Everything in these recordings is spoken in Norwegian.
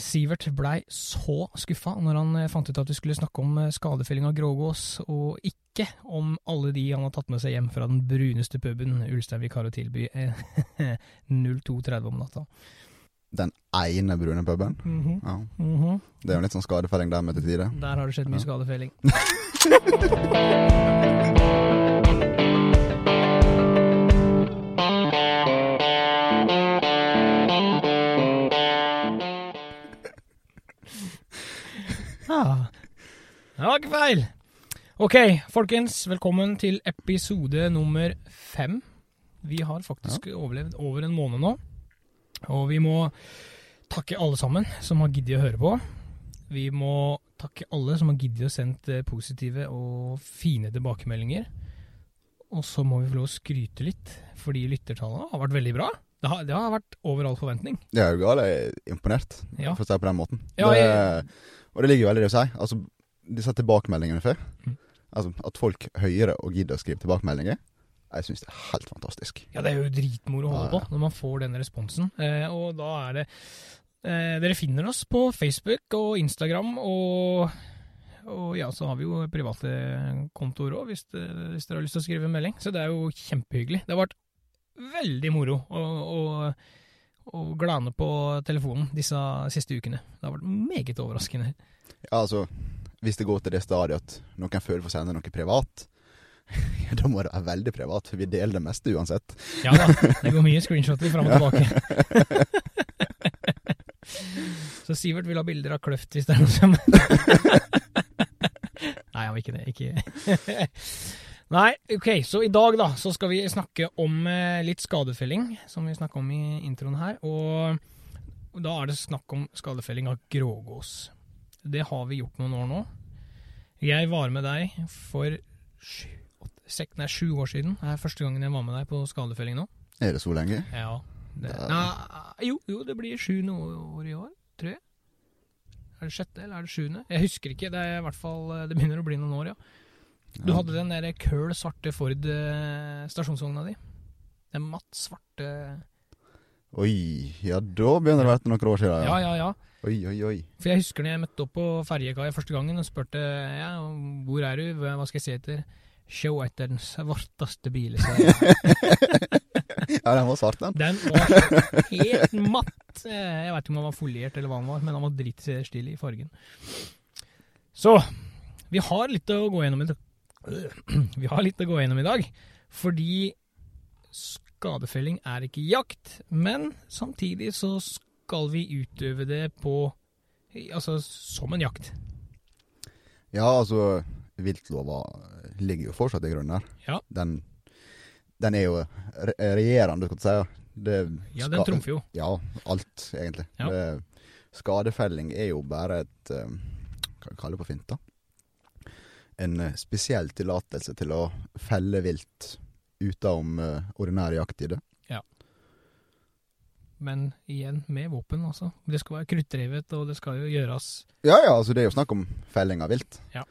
Sivert blei så skuffa når han eh, fant ut at vi skulle snakke om eh, skadefelling av grågås, og ikke om alle de han har tatt med seg hjem fra den bruneste puben Ulstein vikar å tilby eh, 02.30 om natta. Den ene brune puben. Mhm, Ja. mhm. Det er jo litt sånn skadefelling der med til tider. Der har det skjedd mye Ja. skadefelling. det var ikke feil. Ok, folkens. Velkommen til episode nummer fem. Vi har faktisk overlevd over en måned nå. Og vi må takke alle sammen som har giddet å høre på. Vi må takke alle som har giddet å sendt eh, positive og fine tilbakemeldinger. Og så må vi få lov å skryte litt, fordi lyttertallene har vært veldig bra. Det har, det har vært over all forventning. Det er jo galt. Jeg er imponert, Ja. for å si det på den måten. Ja, det, og det ligger jo veldig i det å si. Altså, disse tilbakemeldingene før. Mm. Altså, at folk hører og gidder å skrive tilbakemeldinger. Jeg syns det er helt fantastisk. Ja, det er jo dritmoro å holde på når man får den responsen. Eh, og da er det eh, Dere finner oss på Facebook og Instagram, og, og ja, så har vi jo private kontoer òg, hvis, hvis dere har lyst til å skrive en melding. Så det er jo kjempehyggelig. Det har vært veldig moro å, å, å glane på telefonen disse siste ukene. Det har vært meget overraskende. Ja, altså, hvis det går til det stadiet at noen føler for å sende noe privat, da må det være veldig privat, for vi deler det meste uansett. Ja da, det går mye screenshoter fram og tilbake. Så Sivert vil ha bilder av kløft hvis det er noe som Nei, han vil ikke det. Ikke Nei, ok, så i dag da, så skal vi snakke om eh, litt skadefelling, som vi snakka om i introen her. Og da er det snakk om skadefelling av grågås. Det har vi gjort noen år nå. Jeg var med deg for sju, åtte, nei, sju år siden. Det er første gangen jeg var med deg på skadefelling nå. Er det så lenge? Ja. Det, Nei, jo, jo, det blir sjuende år i år, tror jeg. Er det sjette, eller er det sjuende? Jeg husker ikke. Det er i hvert fall, det begynner å bli noen år, ja. Du Ja. hadde den der køl svarte Ford eh, stasjonsvogna di. Den matt svarte Oi, ja da begynner det å være noen år siden. Ja, ja, ja. Oi, oi, oi. For jeg husker når jeg møtte opp på ferjekaia første gangen og spurte ja, hvor er du, hva skal jeg se etter? Se etter den svarteste bilen. sa jeg. Ja, den var svart, den. Den var helt matt. Jeg vet ikke om han var foliert eller hva han var, men han var dritstilig i fargen. Så vi har litt å gå gjennom i dag. Vi har litt å gå gjennom i dag, fordi skadefelling er ikke jakt, men samtidig så skal vi utøve det på Altså som en jakt. Ja, altså, viltlova ligger jo fortsatt i grunnen der. Ja. Den, den er jo re regjerende, skal du si. Det Ja, den trumfer jo. Ja, alt, egentlig. Ja. Det, skadefelling er jo bare et eh, Hva kaller det på fint, da? En eh, spesiell tillatelse til å felle vilt utenom uh, jakttid. jakttider. Men igjen, med våpen, altså. Det skal være kruttdrevet, og det skal jo gjøres Ja ja, altså det er jo snakk om felling av vilt. Ja.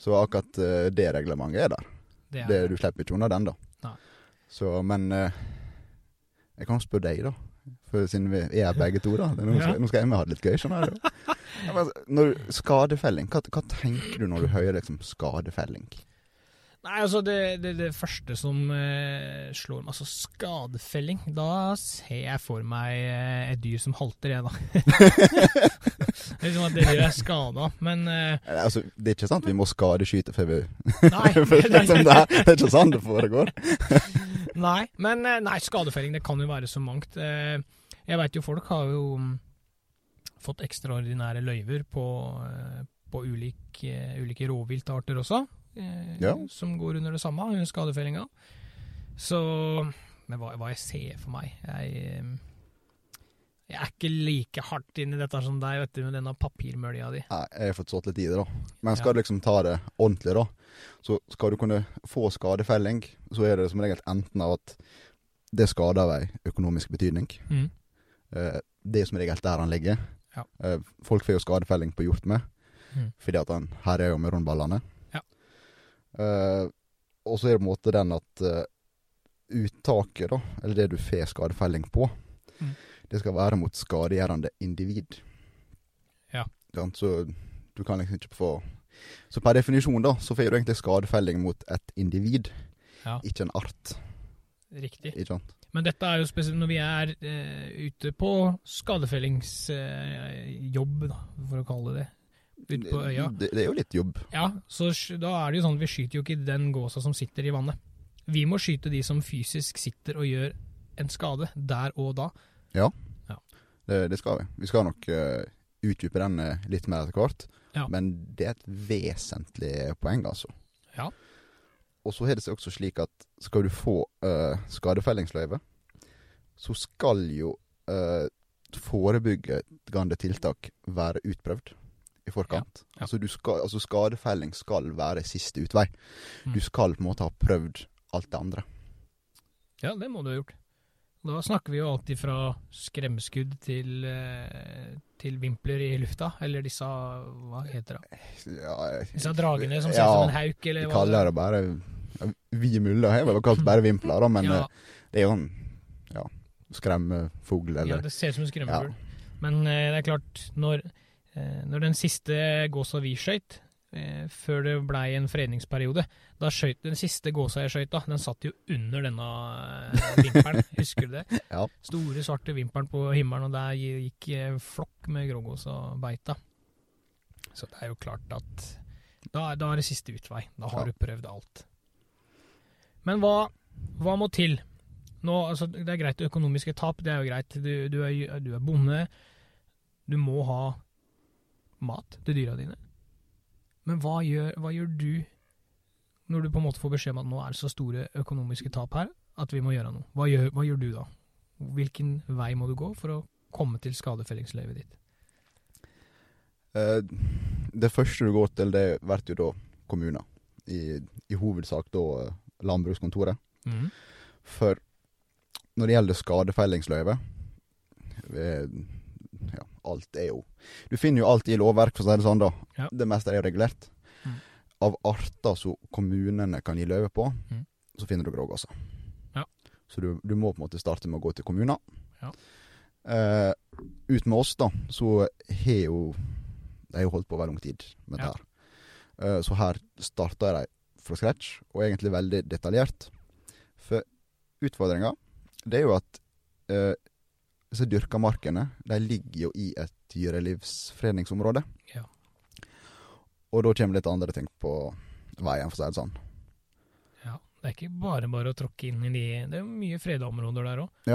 Så akkurat uh, det reglementet er der. Det er Det, du slipper ikke unna den, da. Nei. Så, men uh, Jeg kan spørre deg, da. For siden vi er begge to, da. Nå skal, Ja. nå skal jeg med ha det litt gøy, skjønner du. Ja, men, altså, når, skadefelling, hva, hva tenker du når du hører liksom skadefelling? Nei, altså det, det, det første som eh, slår meg, altså skadefelling, da ser jeg for meg eh, et dyr som halter, jeg da. det liksom at det dyret er skada, men eh, Altså, det er ikke sant vi må skadeskyte før vi Nei. for liksom det, er, det er ikke sånn det foregår. nei, men eh, nei, skadefelling, det kan jo være så mangt. Eh, jeg veit jo folk har jo mm, fått ekstraordinære løyver på, eh, på ulik, eh, ulike rovviltarter også, eh, Ja. som går under det samme, under skadefellinga. Så Men hva, hva jeg ser for meg Jeg, eh, jeg er ikke like hardt inn i dette som deg, vet du, med denne papirmølja di. Nei, jeg har fått stått litt i det, da. Men Ja. skal du liksom ta det ordentlig, da, så skal du kunne få skadefelling, så er det som regel enten av at det skader av ei økonomisk betydning. Mm. Eh, det er som regel der han ligger. Ja. Eh, folk får jo skadefelling på hjort med, Mm. fordi at han her er jo med rundballene. Eh, og så er det på en måte den at uh, uttaket, da, eller det du får skadefelling på, Mm. det skal være mot skadegjørende individ. Ja. Så du kan liksom ikke få Så per definisjon, da, så får du egentlig skadefelling mot et individ, Ja, ikke en art. riktig. Ikke sant? Men dette er jo spesielt når vi er uh, ute på skadefellingsjobb, da, for å kalle det det. Ute på øya. Det, det er jo litt jobb. Ja, så da er det jo sånn at vi skyter jo ikke den gåsa som sitter i vannet. Vi må skyte de som fysisk sitter og gjør en skade der og da. Det, det skal vi. Vi skal nok uh, utdype den eh, litt mer etter hvert. Ja. Men det er et vesentlig poeng, altså. Ja. Og så er det også slik at skal du få uh, skadefellingsløyve, så skal jo uh, forebyggende tiltak være utprøvd i forkant. Ja. Altså, du skal, altså skadefelling skal være siste utvei. Mm. Du skal på en måte ha prøvd alt det andre. Ja, det må du ha gjort. Da snakker vi jo alltid fra skremskudd til, eh, til vimpler i lufta, eller disse Hva heter det? Ja, Disse dragene som ser ja, ut som en hauk, eller hva? Vi kaller det bare ja, Vi muller har vel kalt bare vimpler, da, men ja, eh, det er jo en ja, skremmefugl, ja, det ser ut som en skremmefugl. Men eh, det er klart, når, når den siste gåsa vi skøyt, eh, før det blei en fredningsperiode, da skjøt den siste gåsa jeg skøyt, den satt jo under denne eh, vimpelen. Husker du det? Ja. Store, svarte vimpelen på himmelen, og der gikk eh, flokk med grågås og beita. Så det er jo klart at da, da er det siste utvei. Da har Ja. du prøvd alt. Men hva, hva må til? Nå, altså, det er greit, økonomiske tap, det er jo greit. Du, du, er, du er bonde. Du må ha mat til dyra dine. Men hva gjør, hva gjør du når du på en måte får beskjed om at nå er det så store økonomiske tap her at vi må gjøre noe? Hva gjør, hva gjør du da? Hvilken vei må du gå for å komme til skadefellingsløyvet ditt? Eh, det første du går til, det blir jo da kommuner. I, I hovedsak da eh, landbrukskontoret. Mm. For når det gjelder skadefellingsløyve eh, alt er jo Du finner jo alt i lovverk, for å si det sånn, da. Ja. Det meste er jo regulert. Mm. Av arter som kommunene kan gi løyve på, Mm. så finner du grågåser. Ja. Så du, du må på en måte starte med å gå til kommuner. Ja. Eh, ut med oss, da, så har jo De har jo holdt på over lang tid med Ja. det her. Eh, så her starta de fra scratch, og egentlig veldig detaljert. For utfordringa, det er jo at eh, disse dyrka markene, de ligger jo i et dyrelivsfredningsområde. Ja. Og da kommer litt andre ting på veien, for å si det sånn. ja. Det er ikke bare bare å tråkke inn i de Det er jo mye freda områder der òg.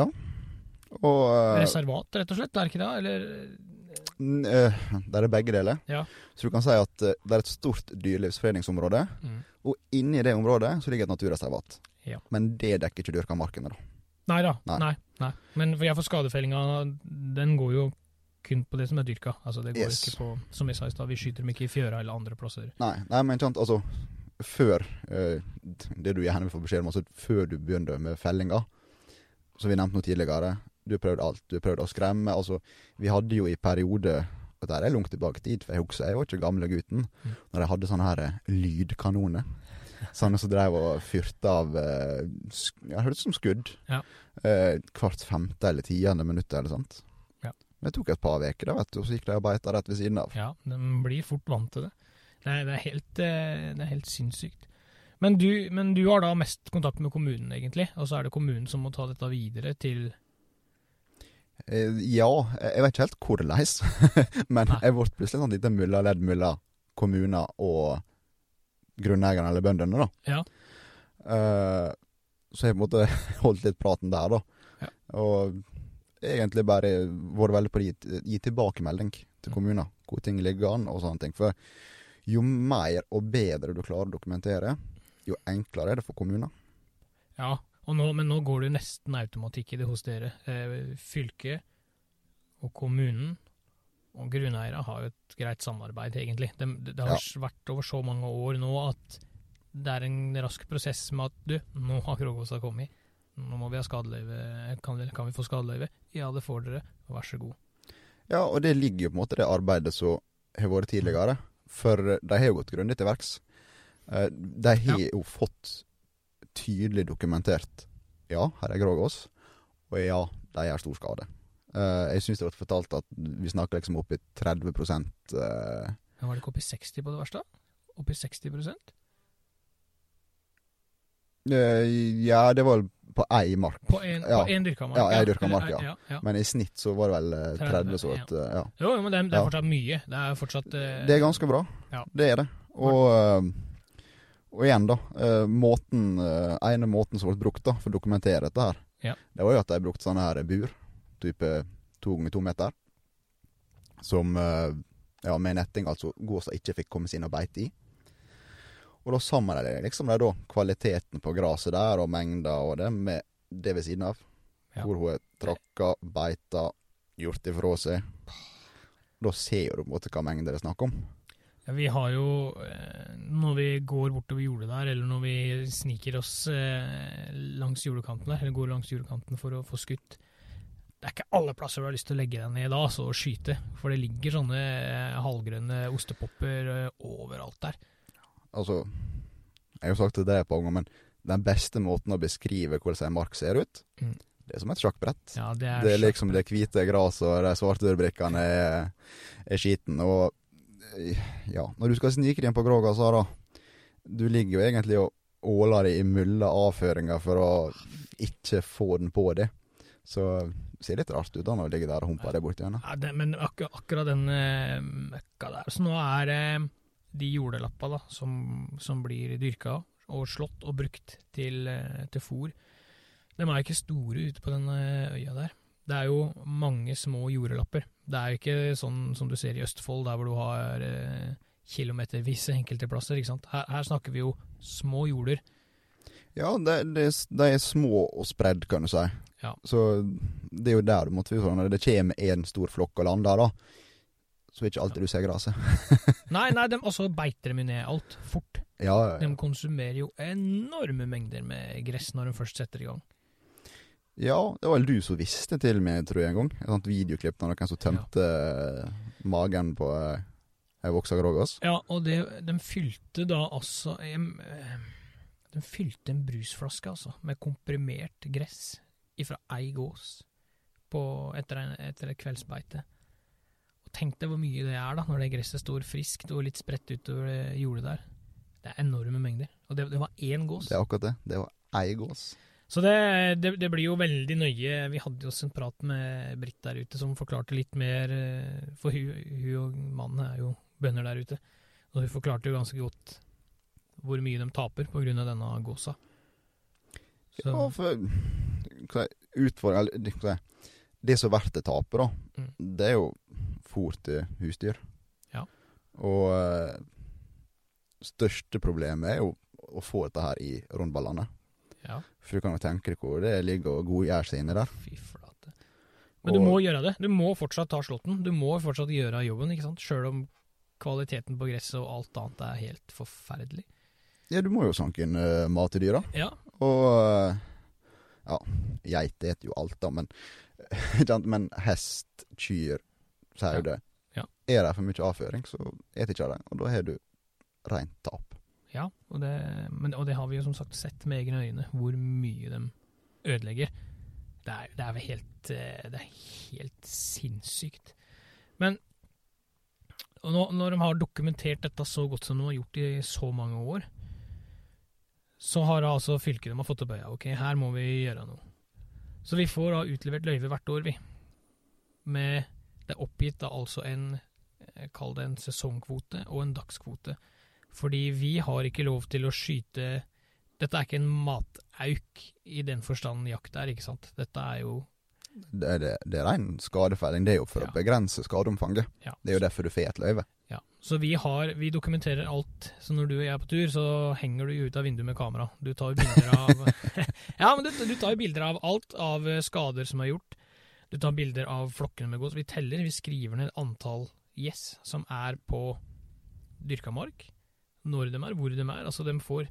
Og uh, Reservat, rett og slett, er det ikke det? Eller uh, der er begge deler. Ja. Så du kan si at uh, det er et stort dyrelivsfredningsområde, mm. og inni det området så ligger et naturreservat. Ja. Men det dekker ikke dyrka markene, da. Nei da. Nei. Nei. nei. Men for, jeg får skadefellinga, den går jo kun på det som er dyrka. Altså det går Yes. ikke på, som jeg sa i stad, vi skyter dem ikke i fjøra eller andre plasser. Nei, nei men ikke sant, altså Før eh, det du gjerne vil få beskjed om, altså før du begynner med fellinga, som vi nevnte noe tidligere, du har prøvd alt. Du har prøvd å skremme. Altså, vi hadde jo i periode Dette er langt tilbake i tid, for jeg husker jeg var ikke gamle gutten. Mm. Når jeg hadde sånne her eh, lydkanoner. Sånne som drev og fyrte av eh, Det hørtes ut som skudd. Ja. Eh, hvert femte eller tiende minutt eller sånt. Ja. Det tok et par uker, da, vet du, og så gikk de og beita rett ved siden av. Ja, de blir fort vant til det. Det er, det er, helt, eh, det er helt sinnssykt. Men du, men du har da mest kontakt med kommunen, egentlig, og så er det kommunen som må ta dette videre til Eh, ja, jeg vet ikke helt hvordan, men Nei. jeg ble plutselig sånn lite mullaledd mellom kommuner og grunneierne eller bøndene, da. Ja. Uh, så jeg på en måte holdt litt praten der, da. Ja. Og egentlig bare vært veldig på å gi, gi tilbakemelding til Mm. kommuner, hvor ting ligger an og sånne ting. For jo mer og bedre du klarer å dokumentere, jo enklere er det for kommuner. Ja, nå, men nå går det jo nesten automatikk i det hos dere. Eh, fylket og kommunen og grunneiere har jo et greit samarbeid, egentlig. Det, det, det har vært over så mange år nå at det er en rask prosess med at du, nå har Krogåsa kommet. Nå må vi ha skadeløyve. Kan, vi- kan vi få skadeløyve? Ja, det får dere. Vær så god. Ja, og det ligger jo på en måte det arbeidet som har vært tidligere. For de har jo gått grundig til verks. Eh, De har jo fått tydelig dokumentert Ja, her er grågås, og ja, de gjør stor skade. Eh, jeg syns det ble fortalt at vi snakker liksom opp i 30 uh, Men var det ikke opp i 60 på det verste? Opp i 60 uh, Ja, det var på ei mark. På en, Ja. dyrka mark? Ja, en dyrka mark, ja. ja, ja. Men i snitt så var det vel eh, 30, så at eh, ja. Jo, men det, det er fortsatt mye. Det er fortsatt uh... Det er ganske bra. Ja. Det er det. Og, eh, og igjen, da. eh, måten, eh, ene måten som ble brukt da, for å dokumentere dette her, Ja. det var jo at de brukte sånne her bur, type to ganger to meter, som eh, ja, med netting altså gåsa ikke fikk komme seg inn og beite i. Og da sammenligner jeg liksom de da kvaliteten på gresset der, og mengda og det, med det ved siden av. Ja. Hvor hun er tråkka, beita, gjort ifra seg. Da ser du på en måte hva mengde det er snakk om. Ja, vi har jo eh, Når vi går bortover jordet der, eller når vi sniker oss eh, langs jordekanten der, eller går langs jordekanten for å få skutt Det er ikke alle plasser du har lyst til å legge deg ned da altså, å skyte. For det ligger sånne eh, halvgrønne ostepopper eh, overalt der. Altså, jeg har jo sagt det det et par ganger, men den beste måten å beskrive hvordan en mark ser ut, Mm. det er som et sjakkbrett. Ja, det er, Det er liksom det hvite gresset og de svarte brikkene er, er skiten. Og ja, når du skal snike deg inn på Gråga, Sara, du ligger jo egentlig og åler deg i mulla avføringer for å ikke få den på deg. Så det ser litt rart ut da når du ligger der og humper deg borti henne. Ja, det, men ak akkurat den eh, møkka der Så nå er det de jordelappa da, som, som blir dyrka og slått og brukt til, eh, til fôr, de er ikke store ute på den eh, øya der. Det er jo mange små jordelapper. Det er jo ikke sånn som du ser i Østfold, der hvor du har eh, kilometervise enkelte plasser. ikke sant? Her, her snakker vi jo små jorder. Ja, de, de, de er små og spredd, kan du si. Ja. Så det er jo der du måtte Når det kommer en stor flokk og lander, da, så er ikke alltid du ser gresset. Nei, nei, de, altså beiter de ned alt fort. Ja, ja, De konsumerer jo enorme mengder med gress når de først setter i gang. ja, det var vel du som visste til meg, tror jeg, en gang. Et sånt videoklipp av noen som tømte eh, magen på eh, ei voksa grågås. Ja, og det, de fylte da altså eh, De fylte en brusflaske, altså, med komprimert gress ifra ei gås på, etter, en, etter et kveldsbeite. Og tenk deg hvor mye det er, da, når det gresset står friskt og litt spredt utover det jordet der. Det er enorme mengder. Og det, det var én gås. Det er akkurat det. Det var ei gås. Så det, det, det blir jo veldig nøye. Vi hadde jo også en prat med Britt der ute som forklarte litt mer, eh, for hun, hun og mannen er jo bønder der ute. Og hun forklarte jo ganske godt hvor mye de taper pga. denne gåsa. Så, Ja, for eller, det- som blir det tapet, da, Mm. det er jo fôr til husdyr. Ja. Og uh, største problemet er jo å få dette her i rundballene. ja, For du kan jo tenke deg hvor det ligger og godgjør seg inni der. fy flate. Men du må gjøre det. Du må fortsatt ta slåtten. Du må fortsatt gjøre jobben, ikke sant? Sjøl om kvaliteten på gresset og alt annet er helt forferdelig. Ja, du må jo sanke inn uh, mat til dyra. Ja, Og eh, ja, geit eter jo alt, da, men, men hest, kyr, sau, det. Ja. Er det for mye avføring, så eter ikke det, og da har du rent tap. Ja, og det, men, og det har vi jo som sagt sett med egne øyne, hvor mye de ødelegger. Det er, det er vel helt eh, Det er helt sinnssykt. Men nå, når de har dokumentert dette så godt som de har gjort i så mange år, så har altså fylket de har fått opp øya. Ok, her må vi gjøre noe. Så vi får da utlevert løyve hvert år, vi. Med Det er oppgitt da altså en eh, Kall det en sesongkvote og en dagskvote. Fordi vi har ikke lov til å skyte Dette er ikke en matauk i den forstand jakt er, ikke sant? Dette er jo Det er, det, det er ren skadefelling. Det er jo for Ja. å begrense skadeomfanget. ja. Det er jo derfor du får et løyve. Ja. Så vi har Vi dokumenterer alt. Så når du og jeg er på tur, så henger du ut av vinduet med kamera. Du tar bilder av Ja, men du, du tar bilder av alt av eh, skader som er gjort. Du tar bilder av flokkene med gods. Vi teller, vi skriver ned antall gjess som er på dyrka mark. Når de er, hvor de er. Altså, de får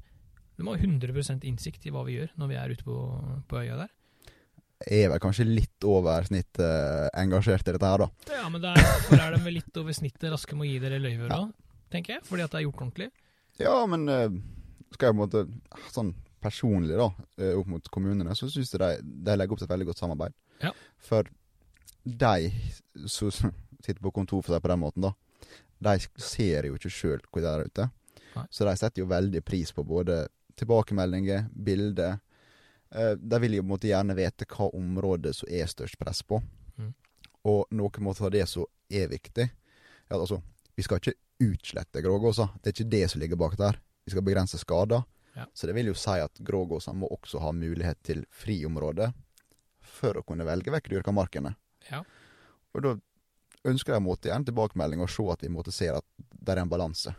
De har 100% innsikt i hva vi gjør når vi er ute på, på øya der. Er vel kanskje litt over snittet eh, engasjert i dette her, da. Ja, men derfor er de vel litt over snittet raske med å gi dere løyver da, tenker jeg. Fordi at det er gjort ordentlig. Ja, men eh, skal jeg på en måte Sånn personlig, da, eh, opp mot kommunene, så syns jeg de, de legger opp til et veldig godt samarbeid. Ja. For de som sitter på kontor, for seg på den måten, da, de ser jo ikke sjøl hvor det er ute. Nei. Så de setter jo veldig pris på både tilbakemeldinger, bilder. Eh, de vil jo på en måte gjerne vite hva området som er størst press på. Mm. Og noe måte av det som er viktig ja, altså, Vi skal ikke utslette grågåsa. Det er ikke det som ligger bak der. Vi skal begrense skader. Ja. Så det vil jo si at grågåsa må også ha mulighet til friområde for å kunne velge vekk dyrkamarkene. Ja. Og da ønsker jeg måtte gjerne tilbakemelding og se at vi måtte se at det er en balanse.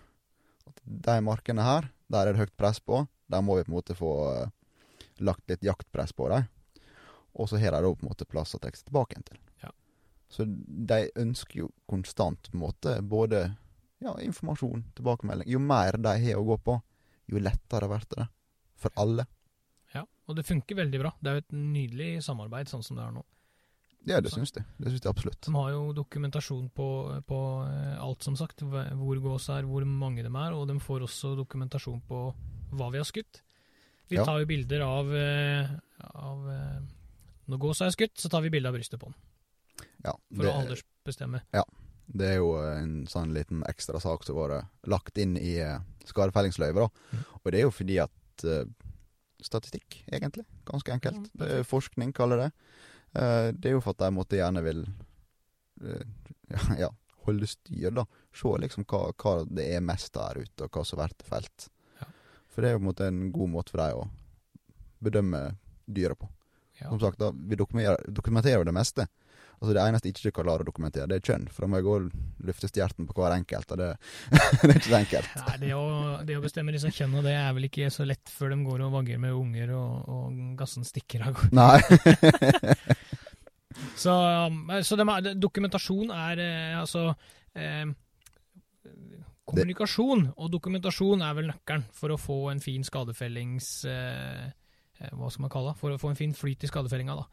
At de markene her, der er det høyt press på. Der må vi på en måte få eh, lagt litt jaktpress på dem. Og så har de da på en måte plass trekke seg tilbake til. Ja. Så de ønsker jo konstant på en måte både ja, informasjon, tilbakemelding. Jo mer de har å gå på, jo lettere blir det. For alle. Ja, og det funker veldig bra. Det er jo et nydelig samarbeid sånn som det er nå. Ja, det syns de. Det syns de absolutt. De har jo dokumentasjon på, på eh, alt, som sagt. Hvor gås er, hvor mange de er, og de får også dokumentasjon på hva vi har skutt. Vi Ja. tar jo bilder av, eh, av eh, Når gåsa er skutt, så tar vi bilde av brystet på den, Ja, for å aldersbestemme. Det er jo en sånn liten ekstra sak som har vært lagt inn i eh, skadefellingsløyvet. da. Mhm. Og det er jo fordi at uh, Statistikk, egentlig. Ganske enkelt. Ja, Det er forskning, kaller det. Uh, det er jo for at de måtte gjerne vil uh, ja, ja, holde styr, da. Se liksom hva, hva det er mest der ute, og hva som blir felt. For det er jo på en måte en god måte for dem å bedømme dyret på. Ja. Som sagt, da, vi dokumenterer, jo det meste. Altså Det eneste ikke du kan klare å dokumentere, det er kjønn. For da må jeg gå og lufte stjerten på hver enkelt, og det, det er ikke så enkelt. Nei, det å, det å bestemme disse kjønn, det er vel ikke så lett før de går og vagger med unger og, og gassen stikker av. Nei. Så, um, så de er, dokumentasjon er eh, altså eh, Kommunikasjon og dokumentasjon er vel nøkkelen for å få en fin skadefellings... Eh, eh, hva skal man kalle det? For å få en fin flyt i skadefellinga, da.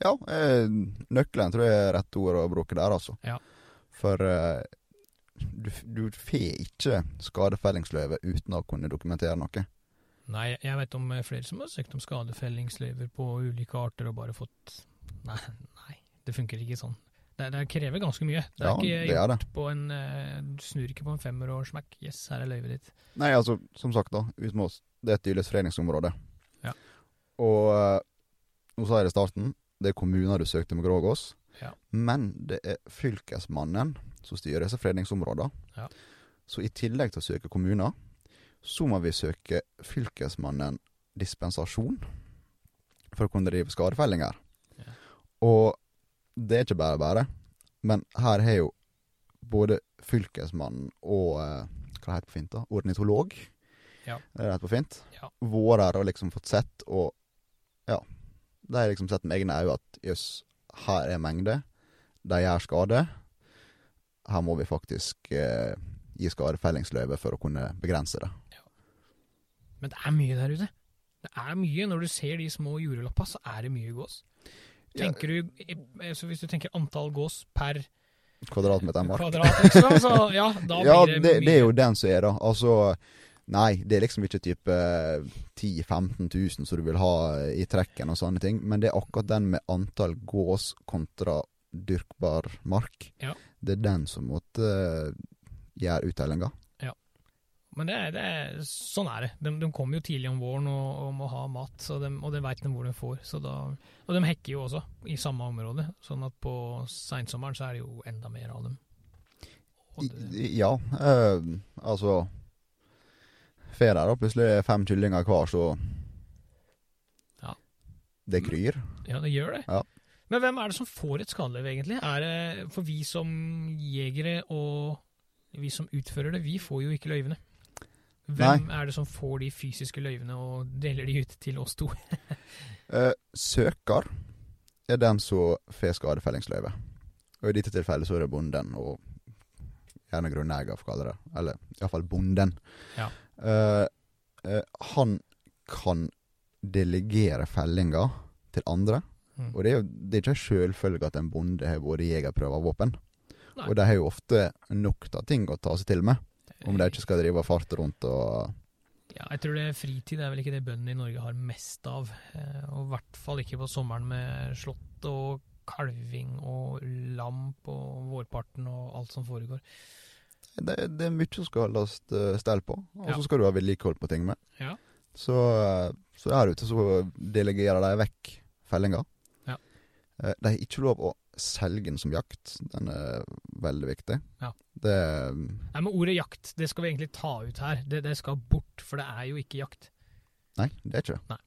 Ja, eh, nøkkelen tror jeg er rett ord å bruke der, altså. Ja. For eh, du, du får ikke skadefellingsløyve uten å kunne dokumentere noe. Nei, jeg vet om eh, flere som har søkt om skadefellingsløyver på ulike arter og bare fått Nei, nei det funker ikke sånn. Det, det krever ganske mye. Det er Ja, ikke det er det. gjort på en eh, Du snur ikke på en femmer og smekk. Yes, her er løyvet ditt. Nei, altså, som sagt, da. Utmås, det er et tydelig foreningsområde. Ja. Og eh, nå sa jeg det i starten, det er kommuner du søkte med Grågås. Ja. Men det er fylkesmannen som styrer disse fredningsområdene. Ja. Så i tillegg til å søke kommuner, så må vi søke fylkesmannen dispensasjon for å kunne drive skadefellinger. Ja. Og det er ikke bare bare, men her har jo både fylkesmannen og eh, hva heter det på fint da? Ornitolog. Ja. Det er det på fint. Ja. Vært og liksom fått sett, og ja. De har liksom sett med egne øyne at jøss, her er mengde. De gjør skade. Her må vi faktisk eh, gi skadefellingsløyve for å kunne begrense det. Men det er mye der ute. Det er mye. Når du ser de små jordlappa, så er det mye gås. Tenker du, eh, så Hvis du tenker antall gås per Kvadratmeter mark. kvadrat, liksom, så ja, da Ja, blir det, det mye. det er jo den som er, da. Altså Nei, det er liksom ikke type 10 000-15 000 som du vil ha i trekken og sånne ting, men det er akkurat den med antall gås kontra dyrkbar mark. Ja. Det er den som måtte gjøre uttellinga. Men det det sånn er det. De, de kommer jo tidlig om våren og, og må ha mat, så de, og det veit de hvor de får. Så da, og de hekker jo også i samme område, sånn at på seinsommeren så er det jo enda mer av dem. Det, Ja, øh, altså Får da plutselig fem kyllinger hver, så Ja. Det kryr. ja, det gjør det. Ja. Men hvem er det som får et skadeliv, egentlig? Er det for vi som jegere og vi som utfører det, vi får jo ikke løyvene. Hvem er det som får de fysiske løyvene og deler de ut til oss to? Eh, søker er den som får skadefellingsløyve. Og i dette tilfellet så er det bonden, og gjerne grunneier, for å kalle det. Eller iallfall bonden. Ja. Eh, eh, han kan delegere fellinga til andre. Mm. Og det er jo det er ikke en selvfølge at en bonde har både jegerprøve og våpen. Nei. Og de har jo ofte nok av ting å ta seg til med, om de ikke skal drive og farte rundt og Ja, jeg tror det er fritid er vel ikke det bøndene i Norge har mest av. Eh, og i hvert fall ikke på sommeren med slått og kalving og lam på vårparten og alt som foregår. Det, det er mye som skal holdes stell på, og Ja. så skal du ha vedlikehold på ting med. Ja. Så, eh, så der ute så delegerer de vekk fellinga. Ja. Eh, De har ikke lov å selge den som jakt. Den er veldig viktig. Ja. Det Nei, men ordet jakt, det skal vi egentlig ta ut her. Det, det skal bort, for det er jo ikke jakt. Nei, det er ikke det. Nei.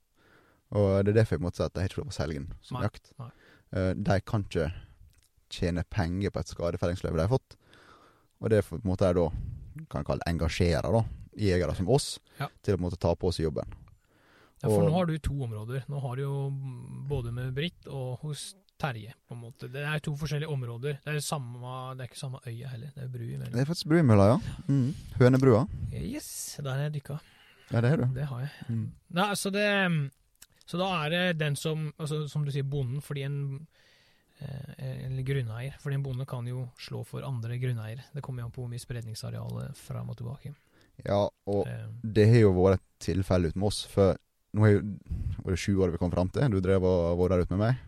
Og det er derfor jeg måtte si at de har ikke lov å selge den som Nei, jakt. nei. Eh, De kan ikke tjene penger på et skadefellingsløyve de har fått. Og det er på en måte jeg da kan kalle engasjere engasjerer da, jegere som oss Ja. til å på en måte ta på oss jobben. Ja, for Og- nå har du to områder. Nå har du jo både med Britt og hos Terje, på en måte. Det er to forskjellige områder. Det er, samme, det er ikke samme øya heller. Det er bru Det er faktisk Bruimølla, ja. Mm. Hønebrua. Yes, der har jeg dykka. Ja, det har du. Det har jeg. Mm. Nei, så det Så da er det den som altså, Som du sier, bonden, fordi en eh, Eller grunneier. Fordi en bonde kan jo slå for andre grunneiere. Det kommer jo an på hvor mye spredningsareal fram og tilbake. Ja, og Eh, det har jo vært et tilfelle ute med oss, for nå er jo var det sju år vi kom fram til. Du drev og var der ute med meg.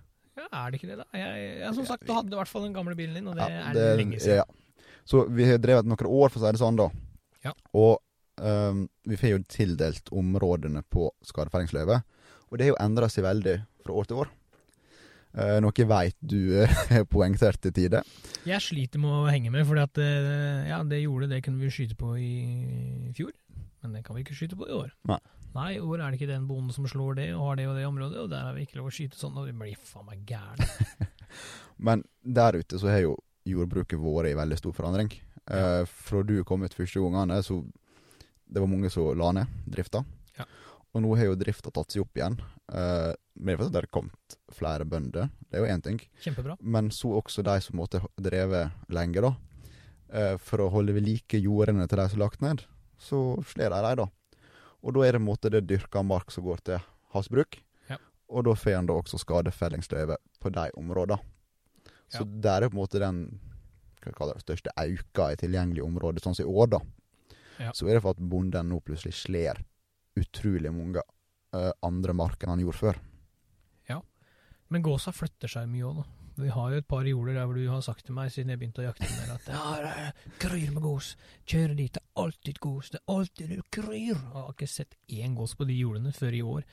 Ja, er det ikke det, da? Jeg, jeg, som sagt, du hadde i hvert fall den gamle bilen din, og det Ja, er lenge siden. Ja. Så vi har drevet noen år, for å si det sånn, da. Ja. Og um, vi får jo tildelt områdene på skadefellingsløyve. Og det har jo endra seg veldig fra år til år. Uh, noe veit du har poengtert til tider. Jeg sliter med å henge med, for det, eh, ja, det gjorde det kunne vi skyte på i fjor. Men det kan vi ikke skyte på i år. Nei. Nei, hvor er det ikke den bonden som slår det, og har det og det området, og der har vi ikke lov å skyte sånn, og vi blir faen meg gærne. Men der ute så har jo jordbruket vært i veldig stor forandring. Eh, fra du kom ut første gangene, så det var mange som la ned drifta. Ja. Og nå har jo drifta tatt seg opp igjen. Eh, men det har kommet flere bønder, det er jo én ting. Kjempebra. Men så også de som måtte dreve lenge, da. Eh, for å holde ved like jordene til de som er lagt ned, så slår de dem, da. Og da er det en måte det dyrka mark som går til havsbruk. Ja. Og da får en da også skadefellingsløyve på de områdene. Så Ja. der er på en måte den det, største auka i tilgjengelige områder, sånn som i år, da. Ja. Så er det for at bonden nå plutselig slår utrolig mange uh, andre mark enn han gjorde før. Ja. Men gåsa flytter seg mye òg, da. Vi har jo et par jorder der hvor du har sagt til meg siden jeg begynte å jakte med at det er kryr med gås. Kjører dit, det er alltid gås. Det er alltid det kryr. Jeg har ikke sett én gås på de jordene før i år.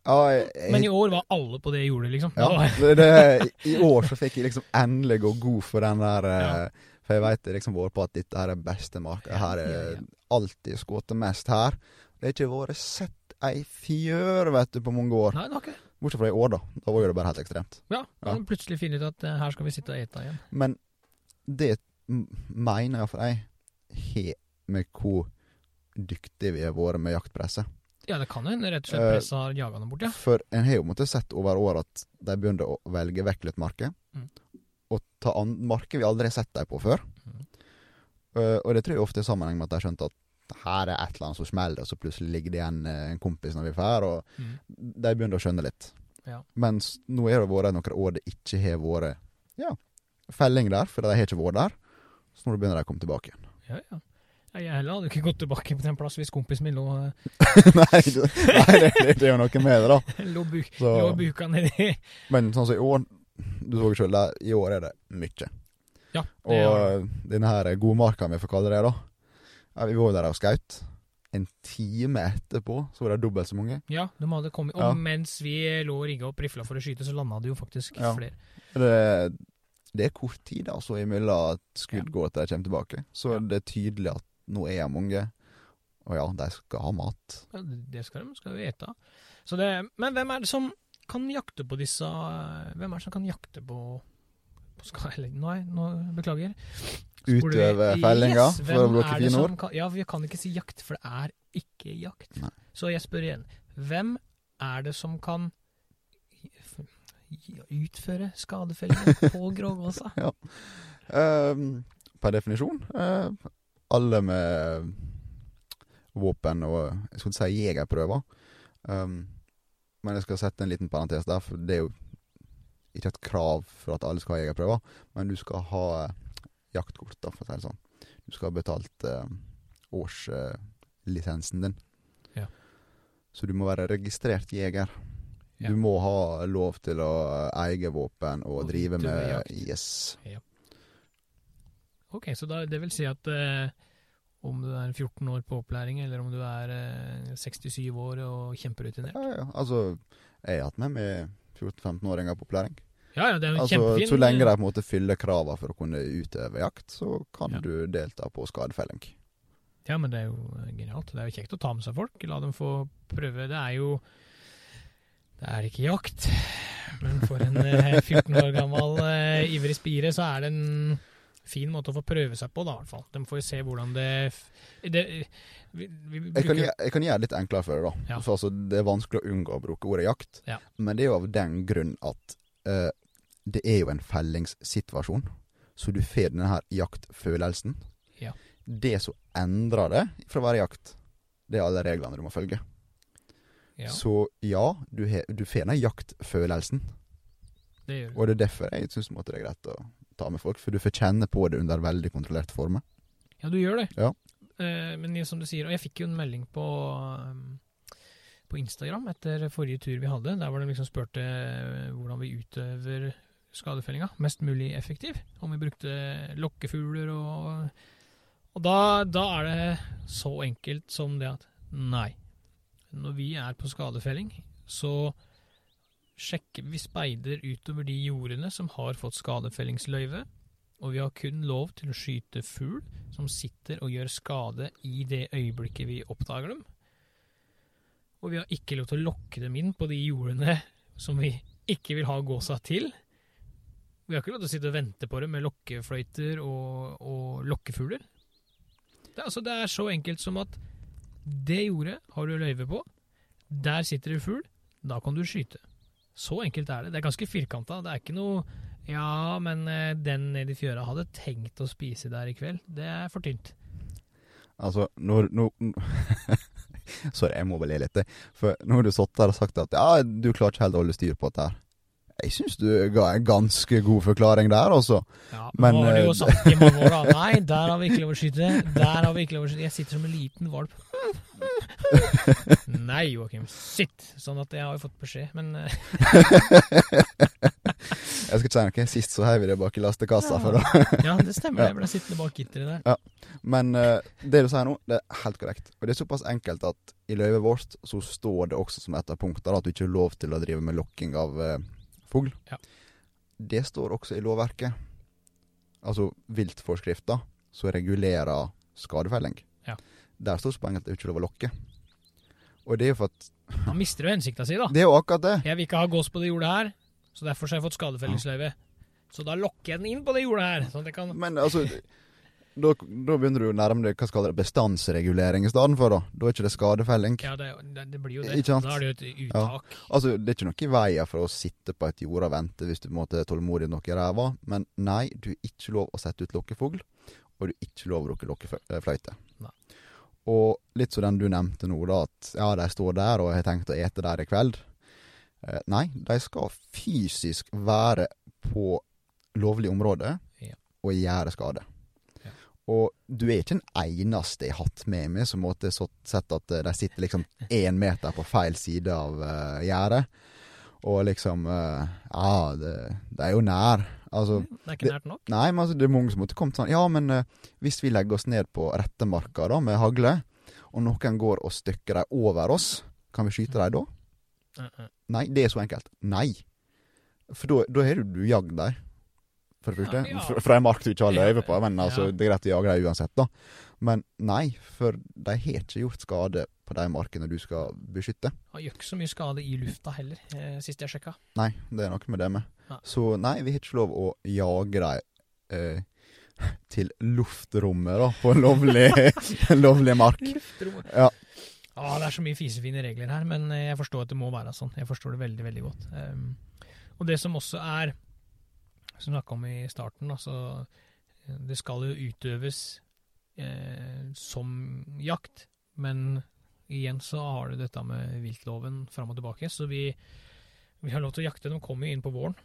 Ja, jeg, jeg, Men i år var alle på det jordet, liksom. Ja, det, det, I år så fikk jeg liksom endelig gå god for den der eh, Ja. For jeg veit liksom vært på at dette her er beste marka. Her er Ja, alltid skutt mest her. Det har ikke vært sett ei fjør, vet du, på mange år. Nei, det har ikke. Bortsett fra i år, da. Da var jo det bare helt ekstremt. Ja, da Ja. plutselig funnet ut at uh, her skal vi sitte og ete igjen. Men det mener iallfall jeg har med hvor dyktige vi har vært med jaktpresset. Ja, det kan hende rett og slett Eh, presset har jaga dem bort, ja. For en har jo måttet sett over år at de begynner å velge vekk litt marker. Mm. Og ta marker vi aldri har sett dem på før. Mm. Uh, og det tror jeg ofte er i sammenheng med at de har skjønt at her er et eller annet som smeller, og så plutselig ligger det igjen eh, en kompis når vi drar, og Mm. de begynner å skjønne litt. Ja. Mens nå har det vært noen år det ikke har vært ja, felling der, for de har ikke vært der. Så nå begynner de å komme tilbake igjen. Ja, ja. Nei, Jeg heller hadde ikke gått tilbake på den plass hvis kompisen min lå, nei, det, nei det, det er jo noe med det, da. lå, buk, Så, lå buka nedi. men sånn som i år, du så sjøl, i år er det mye. Ja, det Og eh, denne her godmarka, om vi får kalle det det, da. Ja, vi var jo der og skaut. En time etterpå så var det dobbelt så mange. Ja, de hadde kommet. Og Ja. mens vi lå og rigga opp rifla for å skyte, så landa det jo faktisk Ja. flere. Det, det er kort tid altså imellom at skudd går til de kommer tilbake. Så det er tydelig at nå er jeg mange. Og ja, de skal ha mat. Ja, det skal de skal vi ete. Så det, men hvem er det som kan jakte på disse Hvem er det som kan jakte på, eller, Nei, nå beklager. Utøve fellinga, Yes, for å bruke fine ord. Kan, ja, vi kan ikke si jakt, for det er ikke jakt. Nei. Så jeg spør igjen. Hvem er det som kan utføre skadefelling på grågåsa? Ehm, per definisjon. uh, alle med våpen og jeg skulle ikke si jegerprøver. Um, men jeg skal sette en liten parentes der, for det er jo ikke et krav for at alle skal ha jegerprøver. Men du skal ha eh, jaktkort, da, for å si det sånn. Du skal ha betalt eh, årslisensen din. Ja. Så du må være registrert jeger. Ja. Du må ha lov til å eie våpen og, Og drive med jakt. Yes. Ok, så da, det vil si at eh, om du er 14 år på opplæring, eller om du er eh, 67 år og kjemperutinert Ja, ja. Altså, jeg har hatt med meg 14-15-åringer på opplæring. Ja, ja, det er jo Altså, kjempefin så lenge de på en måte fyller kravene for å kunne utøve jakt, så kan Ja. du delta på skadefelling. Ja, men det er jo eh, genialt. Det er jo kjekt å ta med seg folk. La dem få prøve. Det er jo Det er ikke jakt, men for en eh, 14 år gammel uh, ivrig spire, så er det en fin måte å få prøve seg på, da, i hvert fall. De får jo se hvordan det, det vi, vi Jeg kan, jeg kan gjøre det litt enklere for deg, da. Ja. For altså, det er vanskelig å unngå å bruke ordet jakt. Ja. Men det er jo av den grunn at uh, det er jo en fellingssituasjon. Så du får denne her jaktfølelsen. Ja. Det som endrer det fra å være jakt, det er alle reglene du må følge. Ja, Så ja, du, he, du får den jaktfølelsen. det gjør du. Og det er derfor jeg syns det er greit å ta med folk. For du får kjenne på det under veldig kontrollerte former. Ja, du gjør det. Ja. Eh, men som du sier, og jeg fikk jo en melding på um, på Instagram etter forrige tur vi hadde, der hvor de liksom spurte eh, hvordan vi utøver skadefellinga mest mulig effektiv. Om vi brukte lokkefugler og Og da, da er det så enkelt som det at nei. Når vi er på skadefelling, så sjekker vi speider utover de jordene som har fått skadefellingsløyve, og vi har kun lov til å skyte fugl som sitter og gjør skade i det øyeblikket vi oppdager dem. Og vi har ikke lov til å lokke dem inn på de jordene som vi ikke vil ha gåsa til. Vi har ikke lov til å sitte og vente på dem med lokkefløyter og, og lokkefugler. Det, altså, det er så enkelt som at det jordet har du løyve på. Der sitter det fugl. Da kan du skyte. Så enkelt er det. Det er ganske firkanta. Det er ikke noe Ja, men eh, den nede i fjøra hadde tenkt å spise der i kveld. Det er for tynt. Altså, når, når Sorry, jeg må vel le litt. For nå har du sittet der og sagt at ja, du klarer ikke helt å holde styr på dette her. Jeg syns du ga en ganske god forklaring der, altså. Ja, Men, men, nå har du jo eh, sagt i mange år, da. Nei, der har vi ikke lov å skyte. Der har vi ikke lov å skyte. Jeg sitter som en liten valp. Nei, Joakim. Sitt. Sånn at jeg har jo fått beskjed, men eh, Jeg skal ikke si noe. Sist så heiv vi det bak i lastekassa. Ja. For da. Ja, det stemmer. Jeg ble sittende bak gitteret der. Men uh, det du sier nå, det er helt korrekt. Og det er såpass enkelt at i løyvet vårt så står det også som et av punktene at du ikke har lov til å drive med lokking av uh, fugl. Ja. Det står også i lovverket. Altså viltforskrifta som regulerer skadefelling. Ja. Der står så at det ikke er lov å lokke. Og det er jo for at Han mister jo hensikta si, da. Det er jo akkurat det. Jeg vil ikke ha gås på det jordet her, så derfor har jeg fått skadefellingsløyve. Så da lokker jeg den inn på det jordet her. Sånn at jeg kan Men altså da, da begynner du å nærme deg hva skal det, bestandsregulering i stedet for, da. Da er ikke det skadefelling. Ja, det, det, blir jo det. Ikke? Da er det jo et uttak. Altså, Det er ikke noe i veien for å sitte på et jord og vente hvis du på en måte er tålmodig nok i ræva, men nei, du er ikke lov å sette ut lokkefugl, og du er ikke lov å bruke lokkefløyte. Nei. Og litt som den du nevnte nå, da, at ja, de står der og har tenkt å ete der i kveld. Eh, nei, de skal fysisk være på lovlig område Ja. og gjøre skade. Ja. Og du er ikke den eneste jeg har hatt med meg som måtte sett at eh, de sitter liksom én meter på feil side av uh, gjerdet. Og liksom uh, Ja, det, det er jo nær. Altså Det er ikke nært nok. Nei, men altså, det er mange som måtte kommet sånn Ja, men eh, hvis vi legger oss ned på rettemarka da, med hagle, og noen går og stykker dem over oss, kan vi skyte dem da? Uh -uh. Nei, det er så enkelt. Nei. For da- har du, du jagd dem. For det første. ja. ja. Fra en mark du ikke har løyve på. Men altså, ja. det er greit å jage dem uansett, da. Men nei, for de har ikke gjort skade på de markene du skal beskytte. Han gjør ikke så mye skade i lufta heller, eh, sist jeg sjekka. Nei, det er noe med det med. Ja. Så nei, vi har ikke lov å jage dem eh, til luftrommet, da, på en lovlig, lovlig mark. Luftrommet. Ja. Ah, det er så mye fisefine regler her, men eh, jeg forstår at det må være sånn. Jeg forstår det veldig, veldig godt. Um, og det som også er, som vi snakka om i starten, altså Det skal jo utøves eh, som jakt, men igjen så har du dette med viltloven fram og tilbake, så vi, vi har lov til å jakte. De kommer jo inn på våren.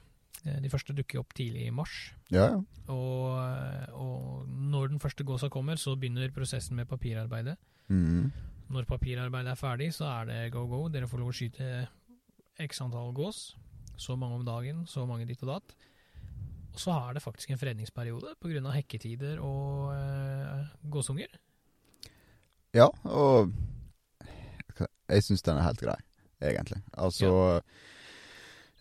Eh, De første dukker opp tidlig i mars. Ja, ja. Og, og når den første gåsa kommer, så begynner prosessen med papirarbeidet. Mm. Når papirarbeidet er ferdig, så er det go go. Dere får lov å skyte x antall gås. Så mange om dagen, så mange ditt og datt. Og så er det faktisk en fredningsperiode pga. hekketider og eh, gåsunger. Ja, og jeg syns den er helt grei, egentlig. Altså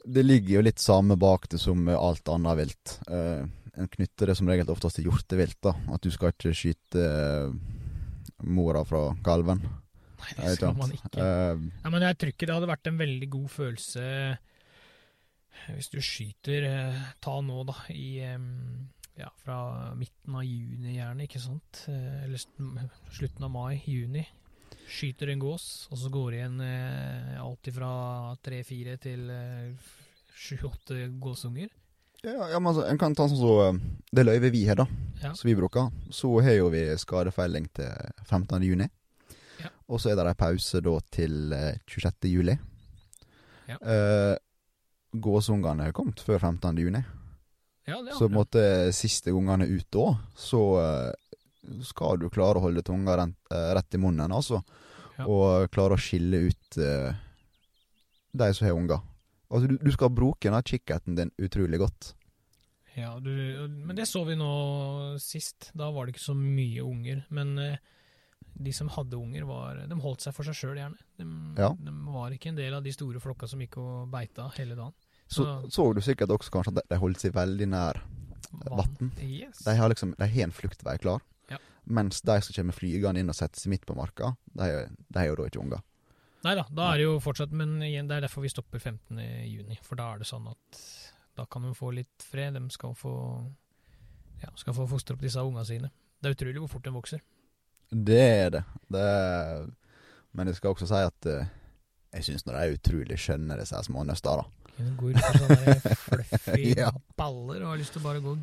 Det ligger jo litt samme bak det som alt annet vilt. Uh, en knytter det som regel oftest til hjortevilt, da. At du skal ikke skyte uh, mora fra kalven. Nei, det skal man ikke. Uh, Ja, men jeg tror ikke det hadde vært en veldig god følelse hvis du skyter eh, Ta nå, da, i um, ja, fra midten av juni gjerne, ikke sant? Eh, Eller slutten av mai, juni. Skyter en gås, og så går det igjen eh, alt fra tre-fire til eh, sju-åtte gåsunger. ja, ja, men altså, en kan ta sånn som eh, det løyvet vi har, da. Ja. Som vi bruker. Så har jo vi skadefelling til 15. juni. Ja. Og så er det en pause da til eh, 26. juli. Ja. Eh, gåsungene har kommet før 15. juni. Ja, Så på en måte siste gangene ut da, så eh, skal du klare å holde tunga rent, eh, rett i munnen, altså. Ja. Og klare å skille ut uh, de som har unger. Altså, du, du skal bruke den kikkerten din utrolig godt. Ja, du, men det så vi nå sist. Da var det ikke så mye unger. Men uh, de som hadde unger, var, de holdt seg for seg sjøl, gjerne. De, Ja. de var ikke en del av de store flokka som gikk og beita hele dagen. Så Så- så du sikkert også kanskje at de- de holdt seg veldig nær vann. Yes. De har liksom, de har en fluktvei klar. Ja. Mens de som kommer flygende inn og setter seg midt på marka, de, de har jo da ikke unger. Nei da, da er det jo fortsatt Men igjen, det er derfor vi stopper 15. juni. For da er det sånn at da kan de få litt fred. De skal få ja, skal få fostre opp disse ungene sine. Det er utrolig hvor fort de vokser. Det er det. det er, men jeg skal også si at eh, jeg syns de er utrolig skjønne, disse små nøster. da. De går ut på sånne fluffy Ja. baller og har lyst til å bare gå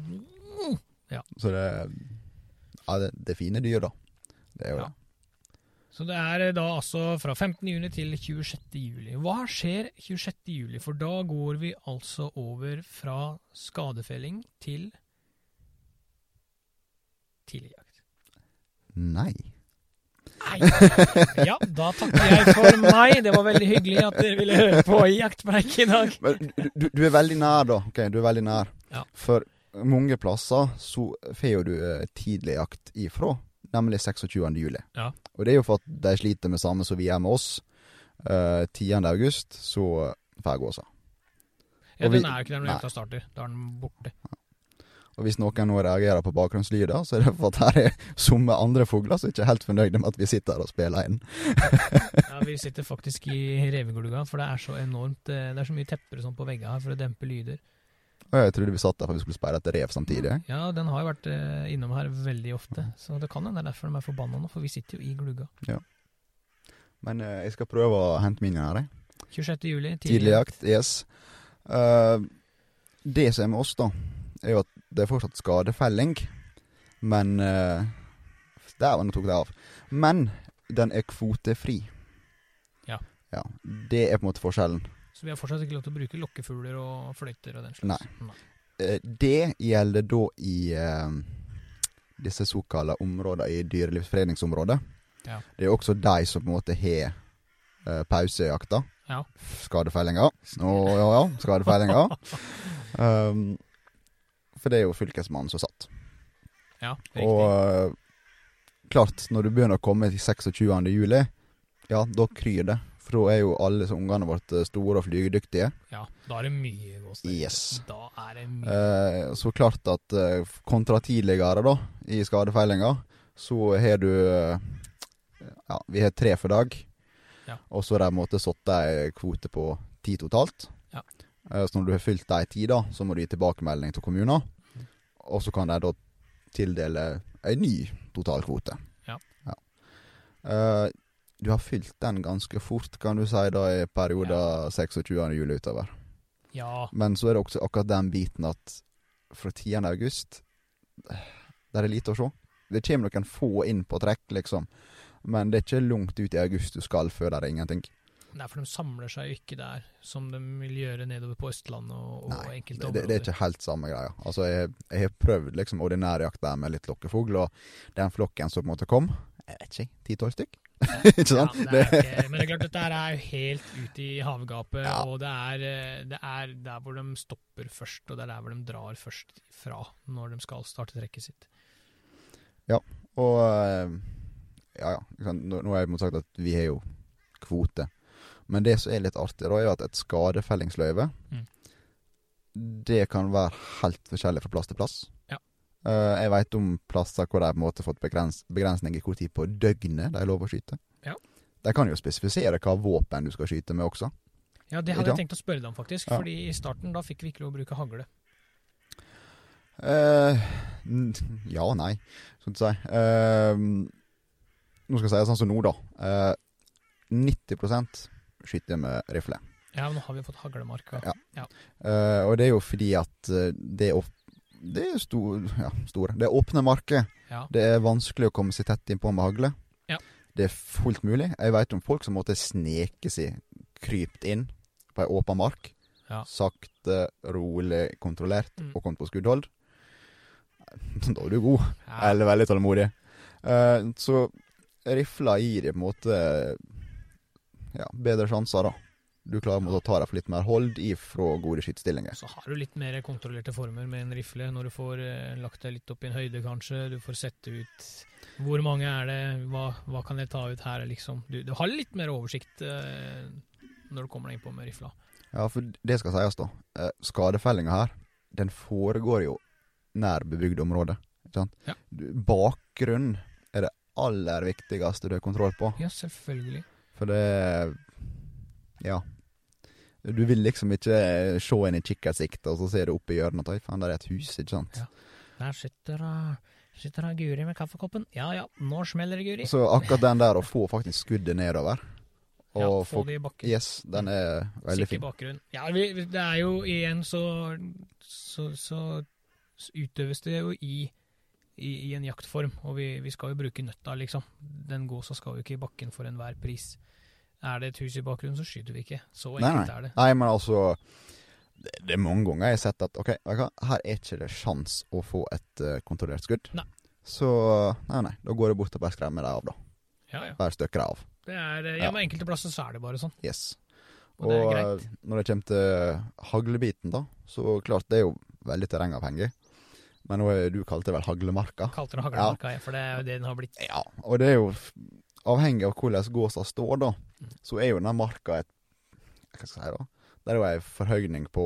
Så det Ja, det, det er fine dyr, da. Det er jo Ja. det. Så det er eh, da altså fra 15. juni til 26. juli. Hva skjer 26. juli? For da går vi altså over fra skadefelling til tidligjakt. Nei. Nei! Ja, da takker jeg for meg. Det var veldig hyggelig at dere ville høre på Jaktpreik i dag. Men du, du, du er veldig nær, da. Ok, du er veldig nær. Ja. For mange plasser så får du eh, tidlig jakt ifra, nemlig 26. juli. Ja. Og det er jo for at de sliter med samme som vi er med oss. Uh, 10. august så får jeg gåsa. Ja, den er jo ikke der når jenta starter. Da er den borte. Og hvis noen nå reagerer på bakgrunnslyder, så er det for at her er somme andre fugler som ikke er helt fornøyde med at vi sitter her og spiller inn. Ja, Vi sitter faktisk i revegulvet, for det er så enormt eh, Det er så mye tepper og sånn på veggene her for å dempe lyder. Jeg trodde vi satt der for vi skulle sperre etter rev samtidig. Ja, den har jo vært eh, innom her veldig ofte, så det kan hende det er derfor de er forbanna nå, for vi sitter jo i glugga. Men eh, jeg skal prøve å hente min her, jeg. 26. juli, Tidlig jakt, yes. Uh, det som er med oss, da, er jo at det er fortsatt skadefelling. Men uh, Dæven, nå tok det av. Men den er kvotefri. Ja. ja. Det er på en måte forskjellen. Så vi har fortsatt ikke lov til å bruke lokkefugler og fløyter og den slags. Nei. Eh, det gjelder da i eh, disse såkalte områdene i dyrelivsforeningsområdet. Ja. Det er også de som på en måte har eh, pausejakta. Ja. Skadefellinga. Å ja, ja. Skadefellinga. um, for det er jo fylkesmannen som satt. Ja, riktig. Og eh, klart, når du begynner å komme til 26. juli, ja, da kryr det. For da er jo alle ungene våre store og flygedyktige. ja, da er det mye gåsehud. Yes. Da er det mye. Eh, så klart at eh, kontra tidligere, da, i skadefeilinga, så har du eh, Ja, vi har tre for dag. Ja. Og så har de en satt ei kvote på ti totalt. Ja. Eh, så når du har fylt de ti, da, så må du gi tilbakemelding til kommunen. Mm. Og så kan de da tildele ei ny totalkvote. Ja. Eh, du har fylt den ganske fort, kan du si, da i perioden 26. juli utover. Ja, Men så er det også akkurat den biten at fra 10. august Der er lite å se. Det kommer noen få inn på trekk, liksom. Men det er ikke langt ut i august du skal før det er ingenting. Nei, for de samler seg jo ikke der, som de vil gjøre nedover på Østlandet og, og Nei, enkelte områder. det, det er ikke helt samme greia. Altså, jeg, jeg har prøvd liksom ordinær jakt der med litt lokkefugl, og den flokken som på en måte kom, jeg vet ikke, ti-tolv stykk? ikke sant? Ja, det ikke, men det er klart, dette er jo helt ute i havgapet, Ja. og det er, eh, det er der hvor de stopper først, og det er der hvor de drar først fra når de skal starte trekket sitt. Og eh, ja, ja. Nå, nå har jeg sagt at vi har jo kvote. Men det som er litt artig, da, er jo at et skadefellingsløyve Mm. Det kan være helt forskjellig fra plass til plass. Ja. Eh, jeg veit om plasser hvor de har på en måte fått begrens begrensning i hvor tid på døgnet de er lov å skyte. Ja. De kan jo spesifisere hva våpen du skal skyte med også. Ja, det hadde Ja. jeg tenkt å spørre deg om, faktisk. Ja. fordi i starten da fikk vi ikke lov å bruke hagle. Uh, ja og nei, skal du si. Uh, nå skal jeg si det sånn som nå, da. Uh, 90% skyter med rifle. Ja, men nå har vi fått haglemarka. Ja. Eh, og det er jo fordi at eh, det er, of- det er stor, ja, store. Det er åpne marker. Ja. Det er vanskelig å komme seg tett innpå med hagle. Ja. Det er fullt mulig. Jeg vet om folk som måtte sneke seg krypt inn på ei åpen mark. Ja. Sakte, rolig, kontrollert, Mm. og kommet på skuddhold. Da er du god. Eller veldig tålmodig. Uh, så rifla gir deg på en måte ja, bedre sjanser, da. Du klarer å ta deg for litt mer hold ifra gode skytestillinger. Så har du litt mer kontrollerte former med en rifle, når du får eh, lagt deg litt opp i en høyde, kanskje. Du får sette ut hvor mange er det, hva, hva kan jeg ta ut her, liksom. Du, du har litt mer oversikt eh, når du kommer deg innpå med rifla. Ja, for det skal sies, da. Eh, skadefellinga her, den foregår jo nær bebygd område. Ikke sant? Ja. Du, bakgrunn er det aller viktigste du har kontroll på. Ja, selvfølgelig. For det Ja. Du vil liksom ikke se en i kikkertsiktet, og så ser du opp i hjørnet at oi, faen, der er et hus, ikke sant. Ja. Der sitter uh, sitter uh, Guri med kaffekoppen. Ja ja, nå smeller det, Guri. Så akkurat den der å få faktisk skuddet nedover, og ja, få få det i bakken. Yes, den er veldig Sikker fin. bakgrunn. Ja, vi- det er jo igjen så så, så utøves det jo i, i, i en jaktform, og vi, vi skal jo bruke nøtta, liksom. Den gåsa skal jo ikke i bakken for enhver pris. Er det et hus i bakgrunnen, så skyter vi ikke. Så enkelt nei. er det. Nei, men altså det, det er mange ganger jeg har sett at ok, her er ikke det sjans å få et uh, kontrollert skudd. Nei. Så nei, nei, da går jeg bort og bare skremmer dem av, da. Ja, ja. Bare støkker dem av. Det er, eh, Ja. ja, men enkelte plasser så er det bare sånn. Yes. Og det er greit. eh, når det kommer til haglebiten, da, så klart det er jo veldig terrengavhengig. Men du kalte det vel haglemarka? Kalte det haglemarka, ja. for det er jo det den har blitt. Ja, og det er jo avhengig av hvordan gåsa står, da. Så er jo denne marka et Hva skal jeg si, da? Det er jo ei forhøyning på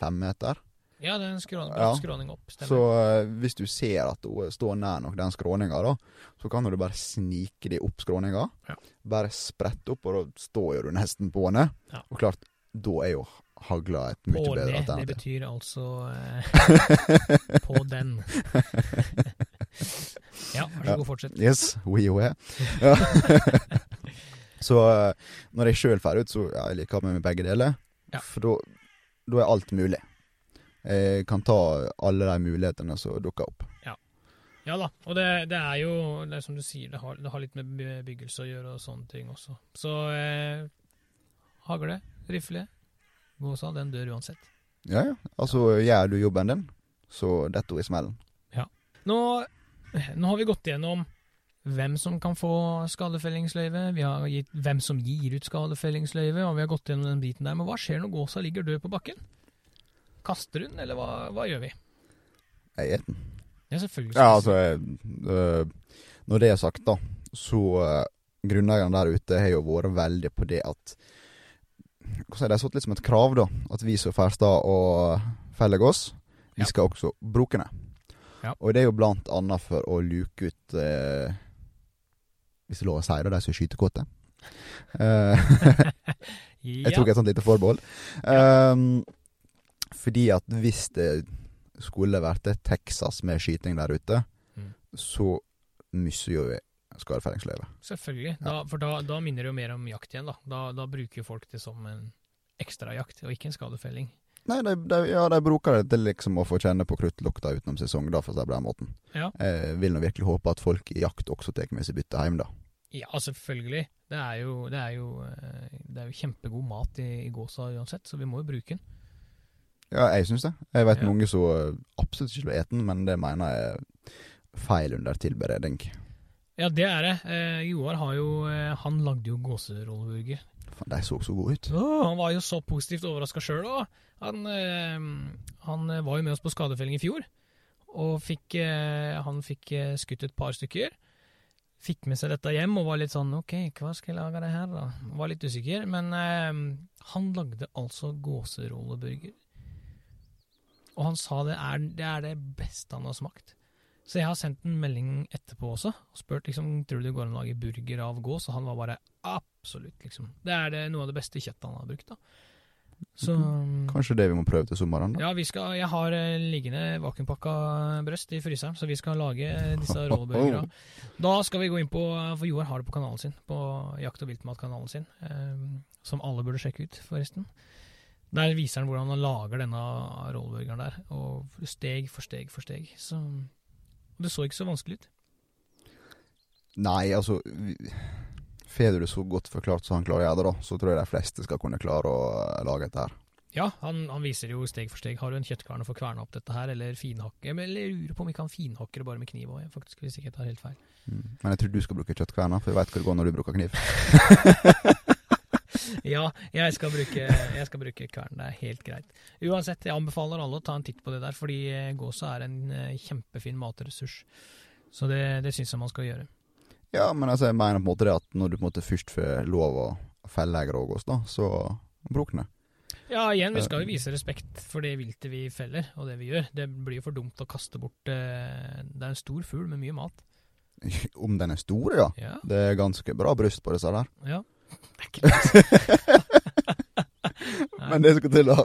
fem meter. Ja, det er en skråning, Ja. skråning opp. Stemmer. Så uh, hvis du ser at hun står nær nok den skråninga, da, så kan du bare snike deg opp skråninga. Ja. Bare sprette opp, og da står du nesten på henne. Ja. Og klart, da er jo hagla et mye På bedre alternativ. det betyr altså eh, på den. ja, vær så god, fortsett. Yes, we are. Ja. Så eh, når jeg sjøl drar ut, så ja, jeg liker med meg begge deler. Ja. For da er alt mulig. Jeg kan ta alle de mulighetene som dukker opp. Ja da, og det, det er jo det er som du sier, det har, det har litt med bebyggelse å gjøre og sånne ting også. Så eh, hagle, rifle, gåsa, den dør uansett. Ja, ja. Altså, gjør du jobben din, så detter hun i smellen. Nå, nå har vi gått gjennom hvem som kan få skadefellingsløyve, vi har gitt hvem som gir ut skadefellingsløyve, og vi har gått gjennom den biten der. Men hva skjer når gåsa ligger død på bakken? Kaster hun, eller hva, hva gjør vi? Jeg er den. Ja, selvfølgelig. Ja, altså øh, Når det er sagt, da, så øh, Grunneierne der ute har jo vært veldig på det at Hvordan har satt litt som et krav, da. At vi som Ferstad og Fellegås, vi Ja. skal også bruke den. Ja. Og det er jo blant annet for å luke ut eh, Hvis det lov å si det, de som er skytekåte. Eh, ja. Jeg tok et sånt lite forbehold. Um, fordi at hvis det skulle vært et Texas med skyting der ute, Mm. så mister jo vi skadefellingsløyvet. Selvfølgelig, da, for da, da minner det jo mer om jakt igjen. Da, da, da bruker folk det som en ekstrajakt, og ikke en skadefelling. Nei, de, de, ja, de bruker det til liksom å få kjenne på kruttlukta utenom sesong, da, for å si det på den måten. Ja. Jeg vil nå virkelig håpe at folk i jakt også tar med seg bytte hjem, da. Ja, selvfølgelig. Det er jo, det er jo, eh, det er jo kjempegod mat i, i gåsa uansett, så vi må jo bruke den. Ja, jeg syns det. Jeg vet Ja. mange som absolutt ikke vil ete den, men det mener jeg er feil under tilberedning. Ja, det er det. Eh, Joar har jo eh, Han lagde jo gåserolleburger. Faen, de så så gode ut. Åh, han var jo så positivt overraska sjøl òg. Han, eh, han eh, var jo med oss på skadefelling i fjor, og fikk, eh, han fikk eh, skutt et par stykker. Fikk med seg dette hjem og var litt sånn OK, hva skal jeg lage det her, da? Var litt usikker. Men eh, han lagde altså gåserolleburger. Og han sa det er, det er det beste han har smakt. Så jeg har sendt en melding etterpå også og spurt liksom, tror du det går an å lage burger av gås, og han var bare absolutt, liksom. Det er det, noe av det beste kjøttet han har brukt, da. Så Kanskje det vi må prøve til sommeren, da. ja, vi skal, jeg har eh, liggende vakuumpakka brøst i fryseren, så vi skal lage eh, disse rolleburgerne. Da skal vi gå inn på For Joar har det på kanalen sin, på Jakt- og viltmatkanalen sin, eh, som alle burde sjekke ut, forresten. Der viser han hvordan han lager denne rolleburgeren der, og steg for steg for steg. Så og det så ikke så vanskelig ut. Nei, altså Får du det så godt forklart som han klarer å gjøre det, da, så tror jeg de fleste skal kunne klare å eh, lage dette her. Ja, han, han viser jo steg for steg. Har du en kjøttkvern å få kverna opp dette her, eller finhakke Eller jeg lurer på om vi kan finhakke det bare med kniv òg, faktisk, hvis ikke jeg tar helt feil. Mm. Men jeg tror du skal bruke kjøttkverna, for jeg veit hvor det går når du bruker kniv. Ja, jeg skal bruke, jeg skal bruke kvern. Det er helt greit. Uansett, jeg anbefaler alle å ta en titt på det der, fordi eh, gåsa er en eh, kjempefin matressurs. Så det, det syns jeg man skal gjøre. Ja, men altså, jeg mener på en måte det at når du på en måte først får lov å felle grågås, da, så bruk den. Ja, igjen, vi skal jo vise respekt for det viltet vi feller, og det vi gjør. Det blir jo for dumt å kaste bort eh, Det er en stor fugl med mye mat. Om den er stor, ja. Ja. Det er ganske bra bryst på disse der. ja. Det er ikke det. Men det skal til å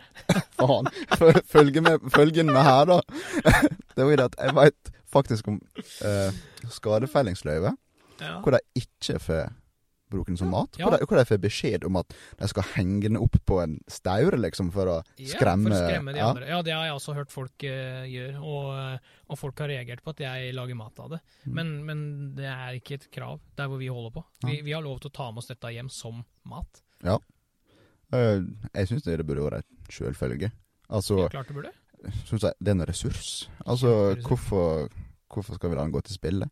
Faen. Fø- Følge med, følgen med her, da. Det var jo det at jeg veit faktisk om eh, skadefellingsløyve, Ja. hvor de ikke får bruke den som mat. Ja. Hvor, de, hvor de får beskjed om at de skal henge den opp på en staur, liksom, for å skremme Ja, for å skremme de ja. andre. Ja, det har jeg også hørt folk uh, gjøre, og, eh, og folk har reagert på at jeg lager mat av det. Mm. Men, men det er ikke et krav der hvor vi holder på. Vi, Ja. vi har lov til å ta med oss dette hjem som mat. Eh, jeg syns det burde være et sjølfølge. Altså, Ja, klart det burde. synes jeg, det er en ressurs. Altså, hvorfor, hvorfor skal vi la den gå til spille?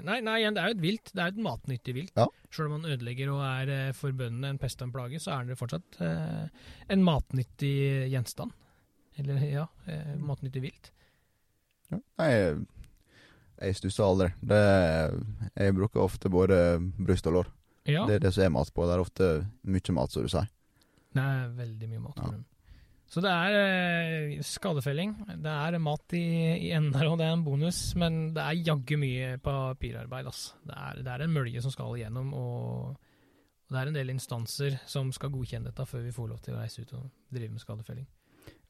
Nei, nei, det er jo et vilt. Det er jo et matnyttig vilt. Ja. Selv om man ødelegger og er eh, for bøndene en pest og en plage, så er det fortsatt eh, en matnyttig gjenstand. Eller ja, eh, matnyttig vilt. Ja. Nei, jeg, stusser aldri. Det, jeg bruker ofte både bryst og lår. Ja, Det er det som er mat på. Det er ofte mye mat, som du sier. er veldig mye mat Ja. Så det er eh, skadefelling. Det er mat i, i ender, og det er en bonus, men det er jaggu mye papirarbeid. altså. Det er, det er en mølje som skal igjennom, og, og det er en del instanser som skal godkjenne dette før vi får lov til å reise ut og drive med skadefelling.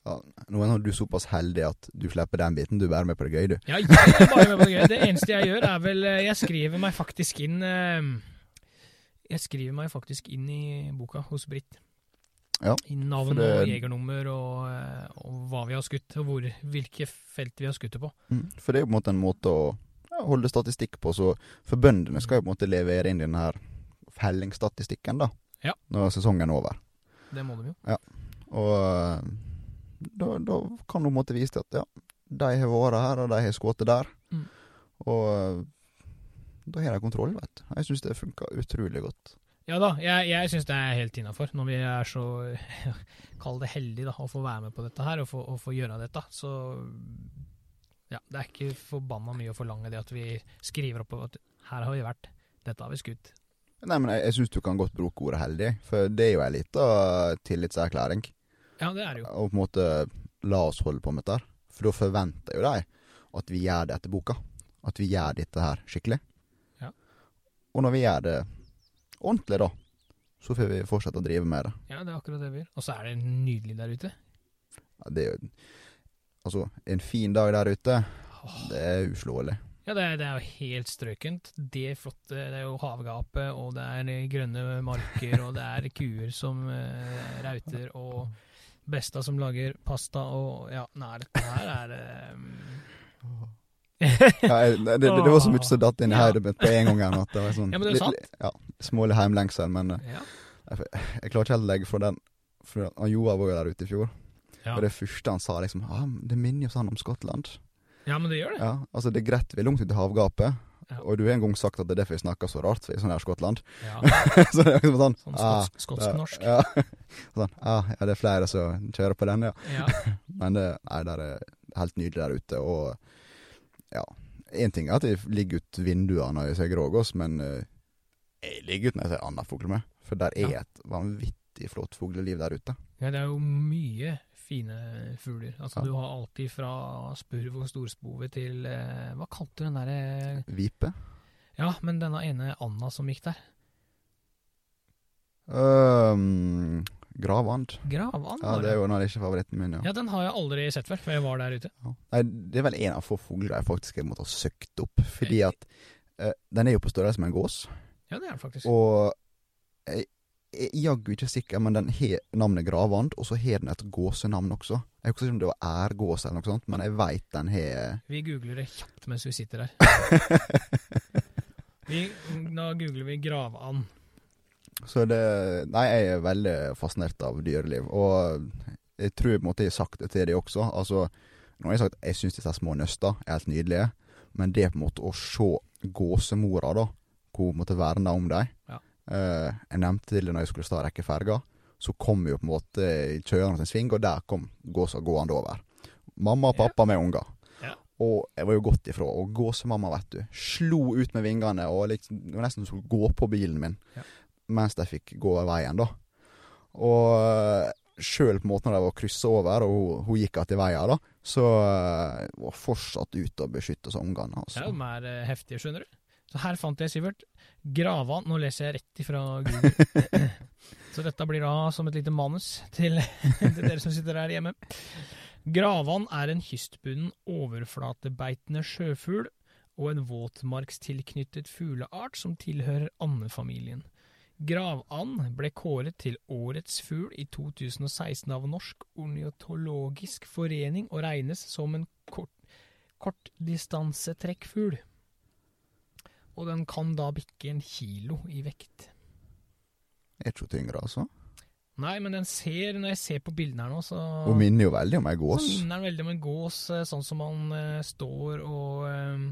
Ja, nå er du såpass heldig at du slipper den biten. Du er bare med på det gøy, du. Ja, jeg er bare med på det gøy. Det eneste jeg gjør, er vel eh, Jeg skriver meg faktisk inn eh, Jeg skriver meg faktisk inn i boka hos Britt. Ja, I navn det- og jegernummer og, eh, og hva vi har skutt, og hvor, hvilke felt vi har skutt det på. Mm. For det er jo på en måte en måte å ja, holde statistikk på. Så for bøndene skal jo på en måte levere inn denne her fellingsstatistikken da. Ja. når sesongen er over. Det må de jo. Og eh, da, da kan du på en måte vise til at ja, de har vært her, og de har skutt der. Mm. Og eh, da har de kontroll, vet du. Jeg syns det funka utrolig godt. Ja da, jeg, jeg syns det er helt innafor, når vi er så Kall det heldige da, å få være med på dette her og få, og få gjøre dette. Så ja, det er ikke forbanna mye å forlange det at vi skriver opp at her har vi vært, dette har vi skutt. Nei, men jeg, jeg syns du kan godt bruke ordet heldig, for det er jo ei lita tillitserklæring. Ja, det er det jo. Og på en måte la oss holde på med dette. her. For da forventer jo de at vi gjør det etter boka. At vi gjør dette her skikkelig. Ja. Og når vi gjør det ordentlig, da, så får vi fortsette å drive med det. Ja, det er akkurat det vi gjør. Og så er det nydelig der ute. Ja, det er jo Altså, en fin dag der ute, det er uslåelig. Ja, det er, det er jo helt strøkent. Det er flotte, det er jo havgapet, og det er grønne marker, og det er kuer som eh, rauter, og Besta som lager pasta, og ja, nei, dette her er um... Ja, det, det, det var så mye som datt inn i hodet mitt på en gang. At det var sånn, Ja, men det er sant. litt- Ja, smålig heimlengsel, men eh, ja. jeg klarer ikke helt å legge fra den. For Joar var jo der ute i fjor, Ja. og det første han sa, liksom ah, Det minner jo sånn om Skottland. ja, men det gjør det. Ja, altså Det er greit vi er langt ute i havgapet, Ja. Og du har en gang sagt at det er derfor vi snakker så rart, for jeg er sånn her Skottland. Ja, så det er liksom sånn sånn ah, skotsk- skotsk-norsk. Ja. sånn, ah, ja, det er flere som kjører på den, ja. Ja. Men det, nei, det er helt nydelig der ute. Og ja, én ting er at jeg ligger ut vinduene når jeg ser grågås, men eh, jeg ligger ut når jeg ser andre fugler med. For der er Ja. et vanvittig flott fugleliv der ute. ja, det er jo mye fine fugler. Altså, Ja. Du har alltid fra spurv og storspove til eh, Hva kalte du den derre Vipe. Ja, men denne ene Anna som gikk der. Um, gravand. Gravand Ja, det er jo når det ikke er favoritten min, ja. Ja, den har jeg aldri sett før, for jeg var der ute. Ja. Nei, det er vel en av få fugler jeg faktisk måtte ha søkt opp. Fordi at eh, den er jo på størrelse med en gås. Ja, det er den faktisk. Og jeg jeg er jaggu ikke sikker, men den har navnet Gravand, og så har den et gåsenavn også. Jeg husker ikke om det var ærgås eller noe sånt, men jeg veit den har Vi googler det kjapt mens vi sitter her. vi, da googler vi gravand. Så det Nei, jeg er veldig fascinert av dyreliv. Og jeg tror på en måte jeg har sagt det til de også. Altså, nå har jeg sagt at jeg syns disse små nøster er helt nydelige, men det på en måte å se gåsemora, da, hvor hun måtte verne om dem Ja. Uh, Jeg nevnte til det når jeg skulle stå og rekke ferga, så kom jo på en måte kjørende en sving, og der kom gåsa gående over. Mamma og pappa med unger. Ja. Og jeg var jo godt ifra. Og gåsemamma, vet du, slo ut med vingene og liksom, det var nesten skulle gå på bilen min. Ja. Mens de fikk gå veien, da. Og sjøl på en måte når de var kryssa over, og hun, hun gikk att i veien, da, så eh, var fortsatt ute og beskytta ungene. Ja, Altså. de er eh, heftige, skjønner du. Så her fant jeg, Sivert, Gravan. Nå leser jeg rett ifra Google. Så dette blir da som et lite manus til, til dere som sitter her hjemme. Gravan er en kystbunnen, overflatebeitende sjøfugl og en våtmarkstilknyttet fugleart som tilhører andefamilien. Gravand ble kåret til årets fugl i 2016 av Norsk ornitologisk forening og regnes som en kort, kortdistansetrekkfugl. Og den kan da bikke en kilo i vekt. Er ikke hun tyngre, altså? Nei, men den ser, når jeg ser på bildene her nå, så Hun minner jo veldig om ei så gås. minner den veldig om en gås, eh, sånn som han eh, står og eh,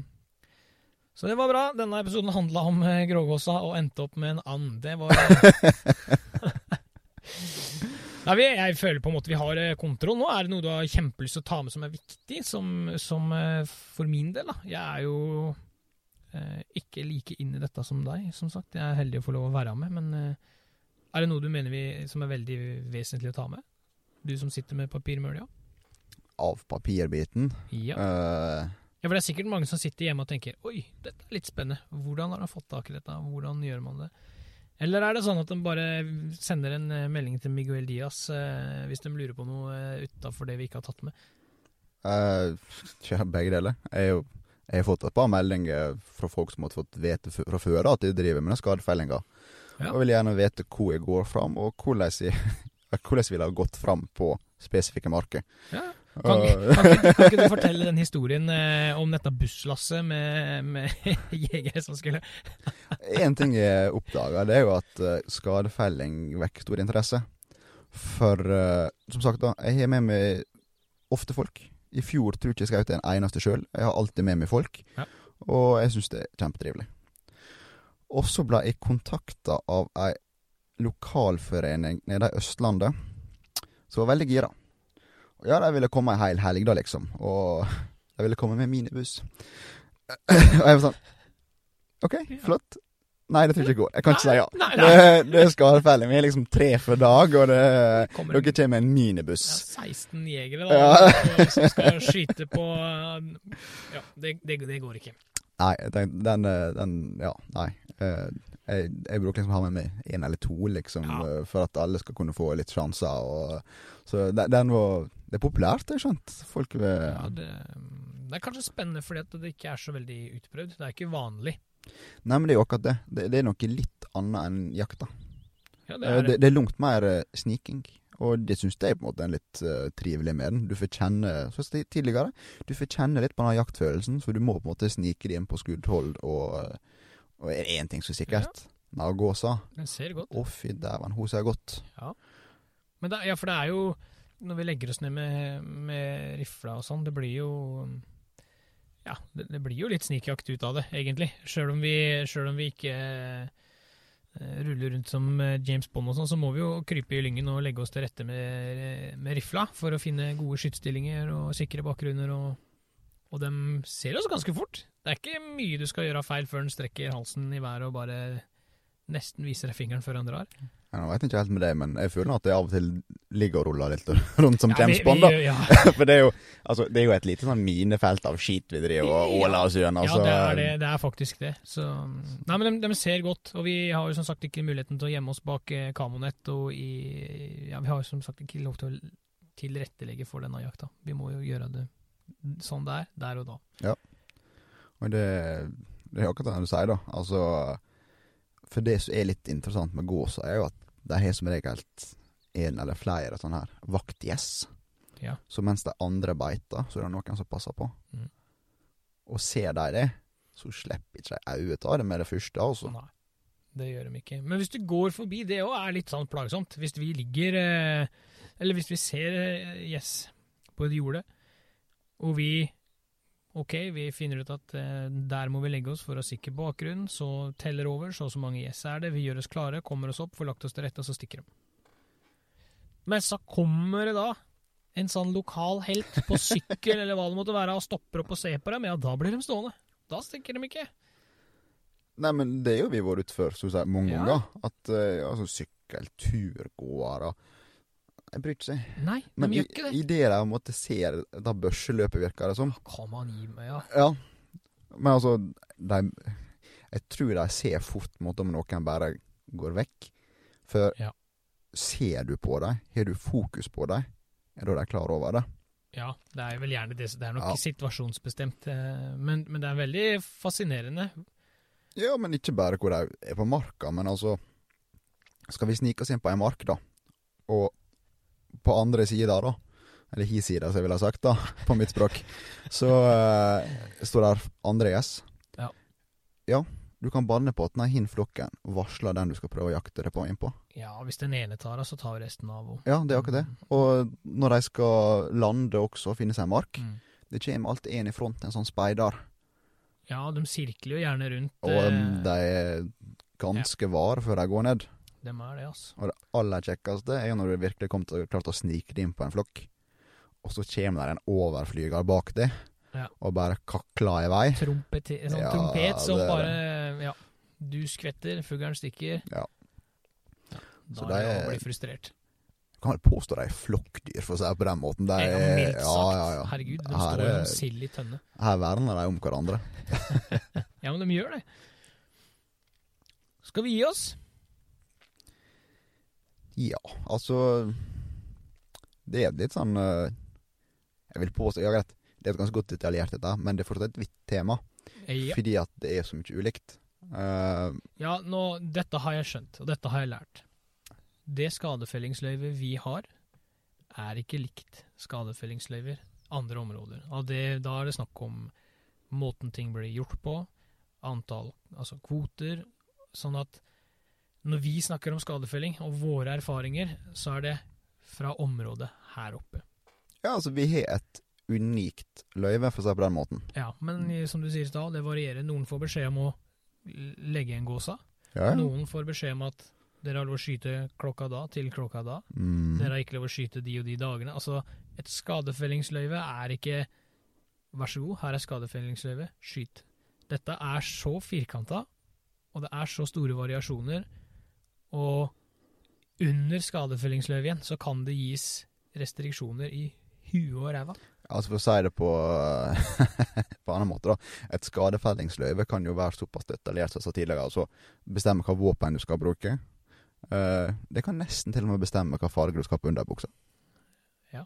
Så det var bra. Denne episoden handla om eh, grågåsa og endte opp med en and. Det var Nei, vi, Jeg føler på en måte vi har eh, kontroll. Nå er det noe du har kjempelyst til å ta med som er viktig, som, som eh, for min del. da. Jeg er jo ikke like inn i dette som deg, som sagt. Jeg er heldig å få lov å være med, men eh, er det noe du mener vi, som er veldig vesentlig å ta med? Du som sitter med papirmølja? Av papirbiten. Ja. Uh, ja, for det er sikkert mange som sitter hjemme og tenker Oi, dette er litt spennende. Hvordan har han fått tak i dette? Hvordan gjør man det? Eller er det sånn at de bare sender en eh, melding til Miguel Diaz eh, hvis de lurer på noe uh, utafor det vi ikke har tatt med? Uh, ja, begge deler. Jeg, er jo, jeg har fått et par meldinger fra folk som har fått vite fra før at de driver med skadefellinga. Ja. Og vil gjerne vite hvor jeg går fram, og hvordan jeg, hvordan jeg ville ha gått fram på spesifikke marker. Ja. Kan, kan, ikke, kan ikke du fortelle den historien eh, om dette busslasset med, med jegere som skulle En ting jeg oppdaga, det er jo at eh, skadefelling vekker stor interesse. For eh, som sagt, da, jeg har med meg ofte folk. I fjor tror jeg ikke jeg skjøt en eneste sjøl. Jeg har alltid med meg folk, Ja. og jeg syns det er kjempetrivelig. Og så ble jeg kontakta av ei lokalforening nede i Østlandet som var veldig gira. Og ja, de ville komme ei hel helg, da, liksom. Og de ville komme med minibuss. og jeg var sånn OK, flott. Nei, det tror jeg ikke går. Jeg kan ikke si ja. Nei, nei. Det, det være ferdig. Vi er liksom tre for dag, og det, Kommer dere kommer med en minibuss. ja, 16 jegere da, Ja. som skal skyte på Ja, det, det, det går ikke. Nei, den, den, eh, den Ja, nei. Eh, Jeg, jeg bruker liksom ha med meg én eller to, liksom, Ja. eh, for at alle skal kunne få litt sjanser. Og, så den, den var Det er populært, det er skjønt. Folk vil Ja, det, det er kanskje spennende fordi at det ikke er så veldig utprøvd. Det er ikke vanlig. Nei, men det er jo akkurat det. Det, det er noe litt annet enn jakta. Ja, det Eh, er Det, det er langt mer eh, sniking. Og det syns jeg på en måte er litt uh, trivelig med den. Du får kjenne som tidligere, du får kjenne litt på den jaktfølelsen, så du må på en måte snike deg inn på skuddhold. Og, og er det én ting som er sikkert? Naggåsa. Den ser godt. Å, fy dæven, hun ser godt. Ja. Men det, ja, for det er jo Når vi legger oss ned med, med rifla og sånn, det blir jo Ja, det, det blir jo litt snikjakt ut av det, egentlig. Sjøl om, om vi ikke eh, ruller rundt som eh, James Bond og sånn, så må vi jo krype i lyngen og legge oss til rette med, med rifla for å finne gode skytsstillinger og sikre bakgrunner, og, og de ser oss ganske fort. Det er ikke mye du skal gjøre feil før den strekker halsen i været og bare nesten viser fingeren før han drar. Nå vet ikke helt med det, men jeg føler at det av og til ligger og ruller litt rundt som James Bond, da. Ja, For det er, jo, altså, det er jo et lite sånn minefelt av skit vi driver og åler oss gjennom. Ja, det er, det, det er faktisk det. Så, nei, men de, de ser godt, og vi har jo som sagt ikke muligheten til å gjemme oss bak eh, kamonett. Og i, ja, vi har jo som sagt ikke lov til å tilrettelegge for denne jakta. Vi må jo gjøre det sånn det er, der og da. Ja, Og det, det er akkurat det du sier, da. Altså, for det som er litt interessant med gåsa, er jo at de har som regel en eller flere sånne her vaktgjess. Ja. Så mens de andre beiter, så er det noen som passer på. Mm. Og ser de det, så slipper ikke de øyet av det med det første, altså. Nei, det gjør de ikke. Men hvis du går forbi, det òg er litt sånn plagsomt. Hvis vi ligger eh, Eller hvis vi ser eh, gjess på et jorde, og vi Ok, vi finner ut at eh, der må vi legge oss for å sikre bakgrunnen, så teller over, så og så mange gjess er det, vi gjør oss klare, kommer oss opp, får lagt oss til rette, og så stikker de. Men så kommer det da en sånn lokal helt på sykkel eller hva det måtte være, og stopper opp og ser på dem, ja, da blir de stående. Da stikker de ikke. Nei, men det er jo vi vært ute for, så å si, mange Ja. ganger. At eh, altså, sykkelturgåere Jeg bryr seg. Nei, de Men gjør ikke det. i det de måtte se da børseløpet virker det som Kan man gi meg, ja. Ja. Men altså, de Jeg tror de ser fort mot om noen bare går vekk. For Ja. ser du på dem, har du fokus på dem, er da de klar over det. Ja, det er vel gjerne det. Det er nok Ja. situasjonsbestemt. eh, Men, men det er veldig fascinerende. Ja, men ikke bare hvor de er på marka, men altså Skal vi snike oss inn på ei mark, da, og på andre sida, da, eller hi side, som jeg ville ha sagt, da, på mitt språk, så uh, står der andre gjess. Ja. Ja, du kan banne på at nei, hin flokken varsler den du skal prøve å jakte deg på innpå. Ja, hvis den ene tar det, så tar vi resten av. henne. Ja, det er akkurat det. Og når de skal lande også og finne seg en mark, Mm. det kommer alltid en i front, en sånn speider. Ja, de sirkler jo gjerne rundt. Og eh, de er ganske vare før de går ned. Dem er det, altså. Og det aller kjekkeste er når du virkelig kommer til klart å snike deg inn på en flokk, og så kommer det en overflyger bak deg Ja. og bare kakler i vei. Trompet, en sånn Ja, trompet som bare Ja. Du skvetter, fuglen stikker. Ja. Ja, Så Da er det å bli frustrert. Kan vel påstå de er flokkdyr, for å si det på den måten. De Ja, er, mildt sagt. ja, ja, ja. Herregud, de Her står som sild i tønne. Her verner de om hverandre. Ja, men de gjør det. Skal vi gi oss? Ja, altså Det er litt sånn eh, Jeg vil påstå jeg har rett. det er et ganske godt detaljert, dette, men det er fortsatt et vidt tema. Ja. Fordi at det er så mye ulikt. Uh, Ja, nå, dette har jeg skjønt, og dette har jeg lært. Det skadefellingsløyvet vi har, er ikke likt skadefellingsløyver andre områder. Det, da er det snakk om måten ting blir gjort på, antall altså kvoter, sånn at når vi snakker om skadefelling og våre erfaringer, så er det fra området her oppe. ja, altså, vi har et unikt løyve, for å si det på den måten. Ja, men som du sier i stad, det varierer. Noen får beskjed om å legge en gåsa. Ja, ja. Noen får beskjed om at dere har lov å skyte klokka da til klokka da. Mm. Dere har ikke lov å skyte de og de dagene. Altså, et skadefellingsløyve er ikke Vær så god, her er skadefellingsløyve, skyt. Dette er så firkanta, og det er så store variasjoner, og under skadefellingsløyve igjen så kan det gis restriksjoner i huet og ræva. Altså For å si det på på annen måte, da. Et skadefellingsløyve kan jo være såpass detaljert som jeg sa tidligere. Altså bestemme hva våpen du skal bruke. Uh, det kan nesten til og med bestemme hva farge du skal ha på underbuksa. Ja.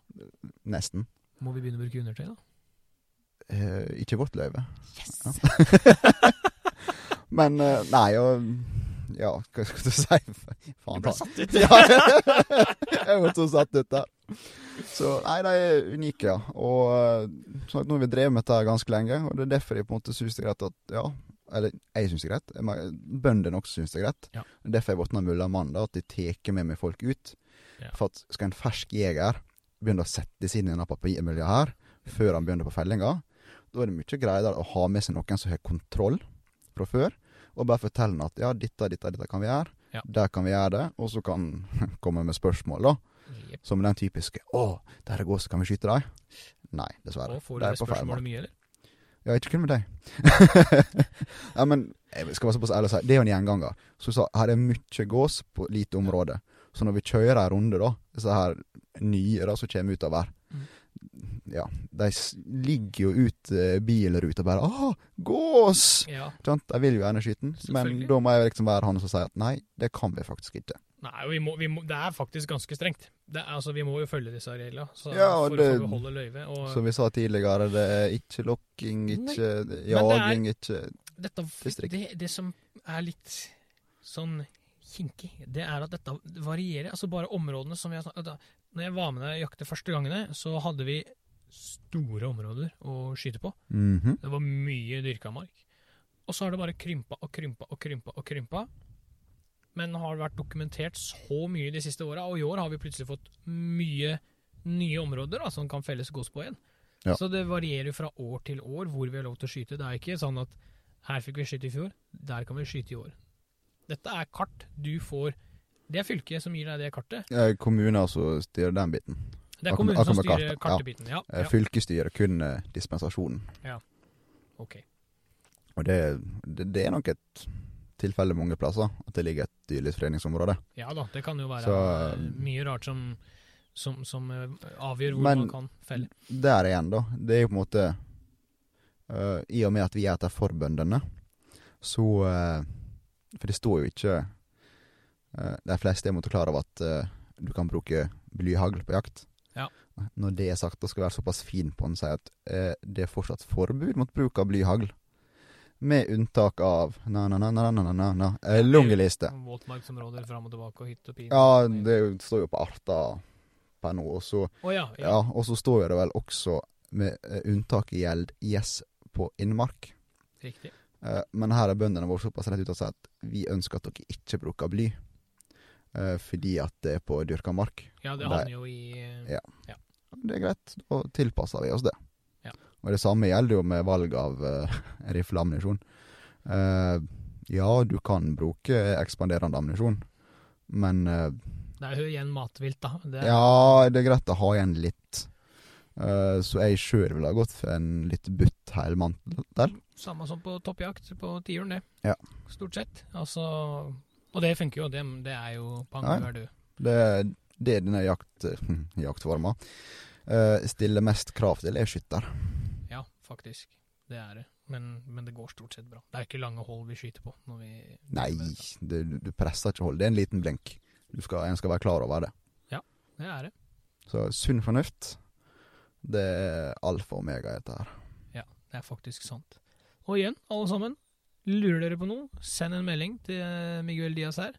Nesten. Må vi begynne å bruke undertøy, da? Uh, ikke vårt løyve. Yes! Men uh, nei, og Ja, hva skal du si? Faen Du ble satt ut. Ja, jeg ble så satt ut der. Så nei, de er unike, ja. Og eh, sånn nå har vi drevet med dette ganske lenge, og det er derfor jeg på en måte syns det er greit at ja, eller jeg syns det er greit. Bøndene også syns det er greit. Ja. derfor har jeg våtna mulla mann, da, at de tar med meg folk ut. Ja. For at skal en fersk jeger begynne å sette seg inn i denne papirmiljøet her, før han begynner på fellinga, Da er det mye greiere å ha med seg noen som har kontroll fra før, og bare fortelle ham at ja, dette, dette, dette kan vi gjøre. Ja. Der kan vi gjøre det, og så kan komme med spørsmål, da. Yep. Som den typiske 'Å, der er gås, kan vi skyte deg'. Nei, dessverre. Og får du De det på feil spørsmålet mye, eller? Ja, ikke kun med deg. ja, men jeg skal være såpass ærlig å si, det er jo en gjenganger. Så sa, her er mye gås på lite område. Så når vi kjører ei runde, da, disse her nye da, som kommer utover. Ja, de ligger jo ut eh, bilruta bare 'Å, gås!' Ja. De vil jo gjerne skyte den, men da må jeg liksom være han som sier at nei, det kan vi faktisk ikke. Nei, vi må, vi må, det er faktisk ganske strengt. Det altså, vi må jo følge disse reglene så Ja, for det- å beholde løyvet. Og Som vi sa tidligere, det er ikke lokking, ikke det er- jaging, ikke dette, distrikt. det, det som er litt sånn kinkig, det er at dette varierer. Altså bare områdene som vi har snakket da, Når jeg var med deg og jakte første gangene, så hadde vi store områder å skyte på. Mhm. Det var mye dyrka mark. Og så har det bare krympa og krympa og krympa og krympa. Men har vært dokumentert så mye de siste åra, og i år har vi plutselig fått mye nye områder da, som kan felles gås på igjen. Ja. Så det varierer fra år til år hvor vi har lov til å skyte. Det er ikke sånn at her fikk vi skyte i fjor, der kan vi skyte i år. Dette er kart du får Det er fylket som gir deg det kartet. Eh, Kommuner som styrer den biten. Det er kommunen som styrer kartet, ja. kartebiten. Ja, Eh, ja. Fylkesstyret kun dispensasjonen. Ja, ok. Og det, det, det er nok et tilfelle mange plasser, at det ligger et dyrlivsfredningsområde. Ja da, det kan jo være Så, eh, mye rart som, som, som eh, avgjør hvor Men- man kan felle. Der igjen, da. Det er jo på en måte uh, I og med at vi er etter forbøndene, så uh, For det står jo ikke eh, Eh, de fleste er mot klar over at eh, du kan bruke blyhagl på jakt. Ja. Når det er sagt, da skal være såpass fin på den og si at eh, det er fortsatt forbud mot bruk av blyhagl. Med unntak av na-na-na-na-na-na lungeliste. Våtmarksområder fram og tilbake og hytt og pine. Ja, det står jo på arta per nå. Og så oh, ja, ja. ja, og så står det vel også med uh, i gjeld yes på innmark. Riktig. Uh, men her er bøndene våre såpass rett ut og sier at vi ønsker at dere ikke bruker bly eh, fordi at det er på dyrka mark. Ja, det har havner jo i ja. Ja. Det er greit, da tilpasser vi oss det. Ja. Og det samme gjelder jo med valg av uh, rifleammunisjon. Uh, ja, du kan bruke ekspanderende ammunisjon, men uh, Det er jo igjen matvilt, da. Det er, Ja, det er greit å ha igjen litt. Uh, så jeg sjøl ville ha gått for en litt butt helmantel. Samme som på toppjakt på tiuren, det. Ja. Stort sett. Altså Og det funker jo. Det, det er jo pang, Nei, du er du? Det, det denne jakt, jaktforma uh, stiller mest krav til, er skytter. Ja, faktisk. Det er det. Men, men det går stort sett bra. Det er ikke lange hold vi skyter på. Når vi Nei, det, du, presser ikke hold. Det er en liten blink. Du skal, en skal være klar over det. Ja, Det er det. Så sunn fornuft, det er alfa og omega dette her. Det er faktisk sant. Og igjen, alle sammen, lurer dere på noe, send en melding til eh, Miguel Diaz her,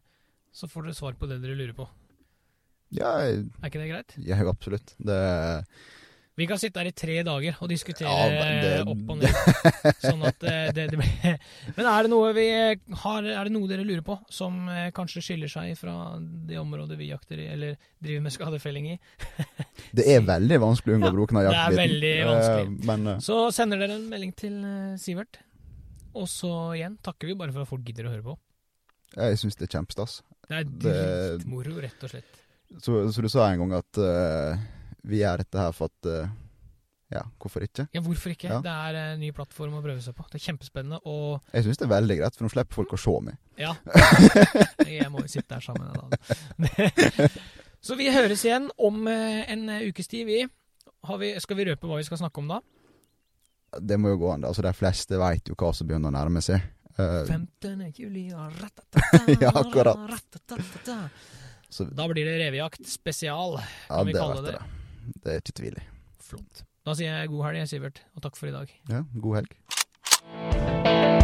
så får dere svar på det dere lurer på. Ja, Er ikke det greit? Ja, absolutt. Det Vi kan sitte her i tre dager og diskutere Ja, det- opp og ned. Sånn at eh, det, det blir Men er det noe vi har Er det noe dere lurer på som eh, kanskje skiller seg fra det området vi jakter i, eller driver med skadefelling i? Det er veldig vanskelig å unngå Ja, å av jaktbiten. det er veldig vanskelig. Eh, Men eh, Så sender dere en melding til eh, Sivert. Og så igjen takker vi bare for at folk gidder å høre på. jeg syns det er kjempestas. Det er dritmoro, rett og slett. Så, så du sa en gang at uh, vi gjør dette her for at uh, Ja, hvorfor ikke? Ja, hvorfor ikke? Ja. Det er en ny plattform å prøve seg på. Det er kjempespennende, og Jeg syns det er veldig greit, for nå slipper folk å se meg. ja. Jeg må jo sitte der sammen med deg. Så vi høres igjen om eh, en ukes tid, vi. Har vi. Skal vi røpe hva vi skal snakke om da? Det må jo gå an. Altså, De fleste veit jo hva som begynner å nærme seg. Uh, 15. juli ratatata, Ja, akkurat. ratatata. så Da blir det revejakt spesial. ja, vi kalle det. det. Det er ikke tvil i. Flott. Da sier jeg god helg, Sivert, og takk for i dag. Ja, god helg.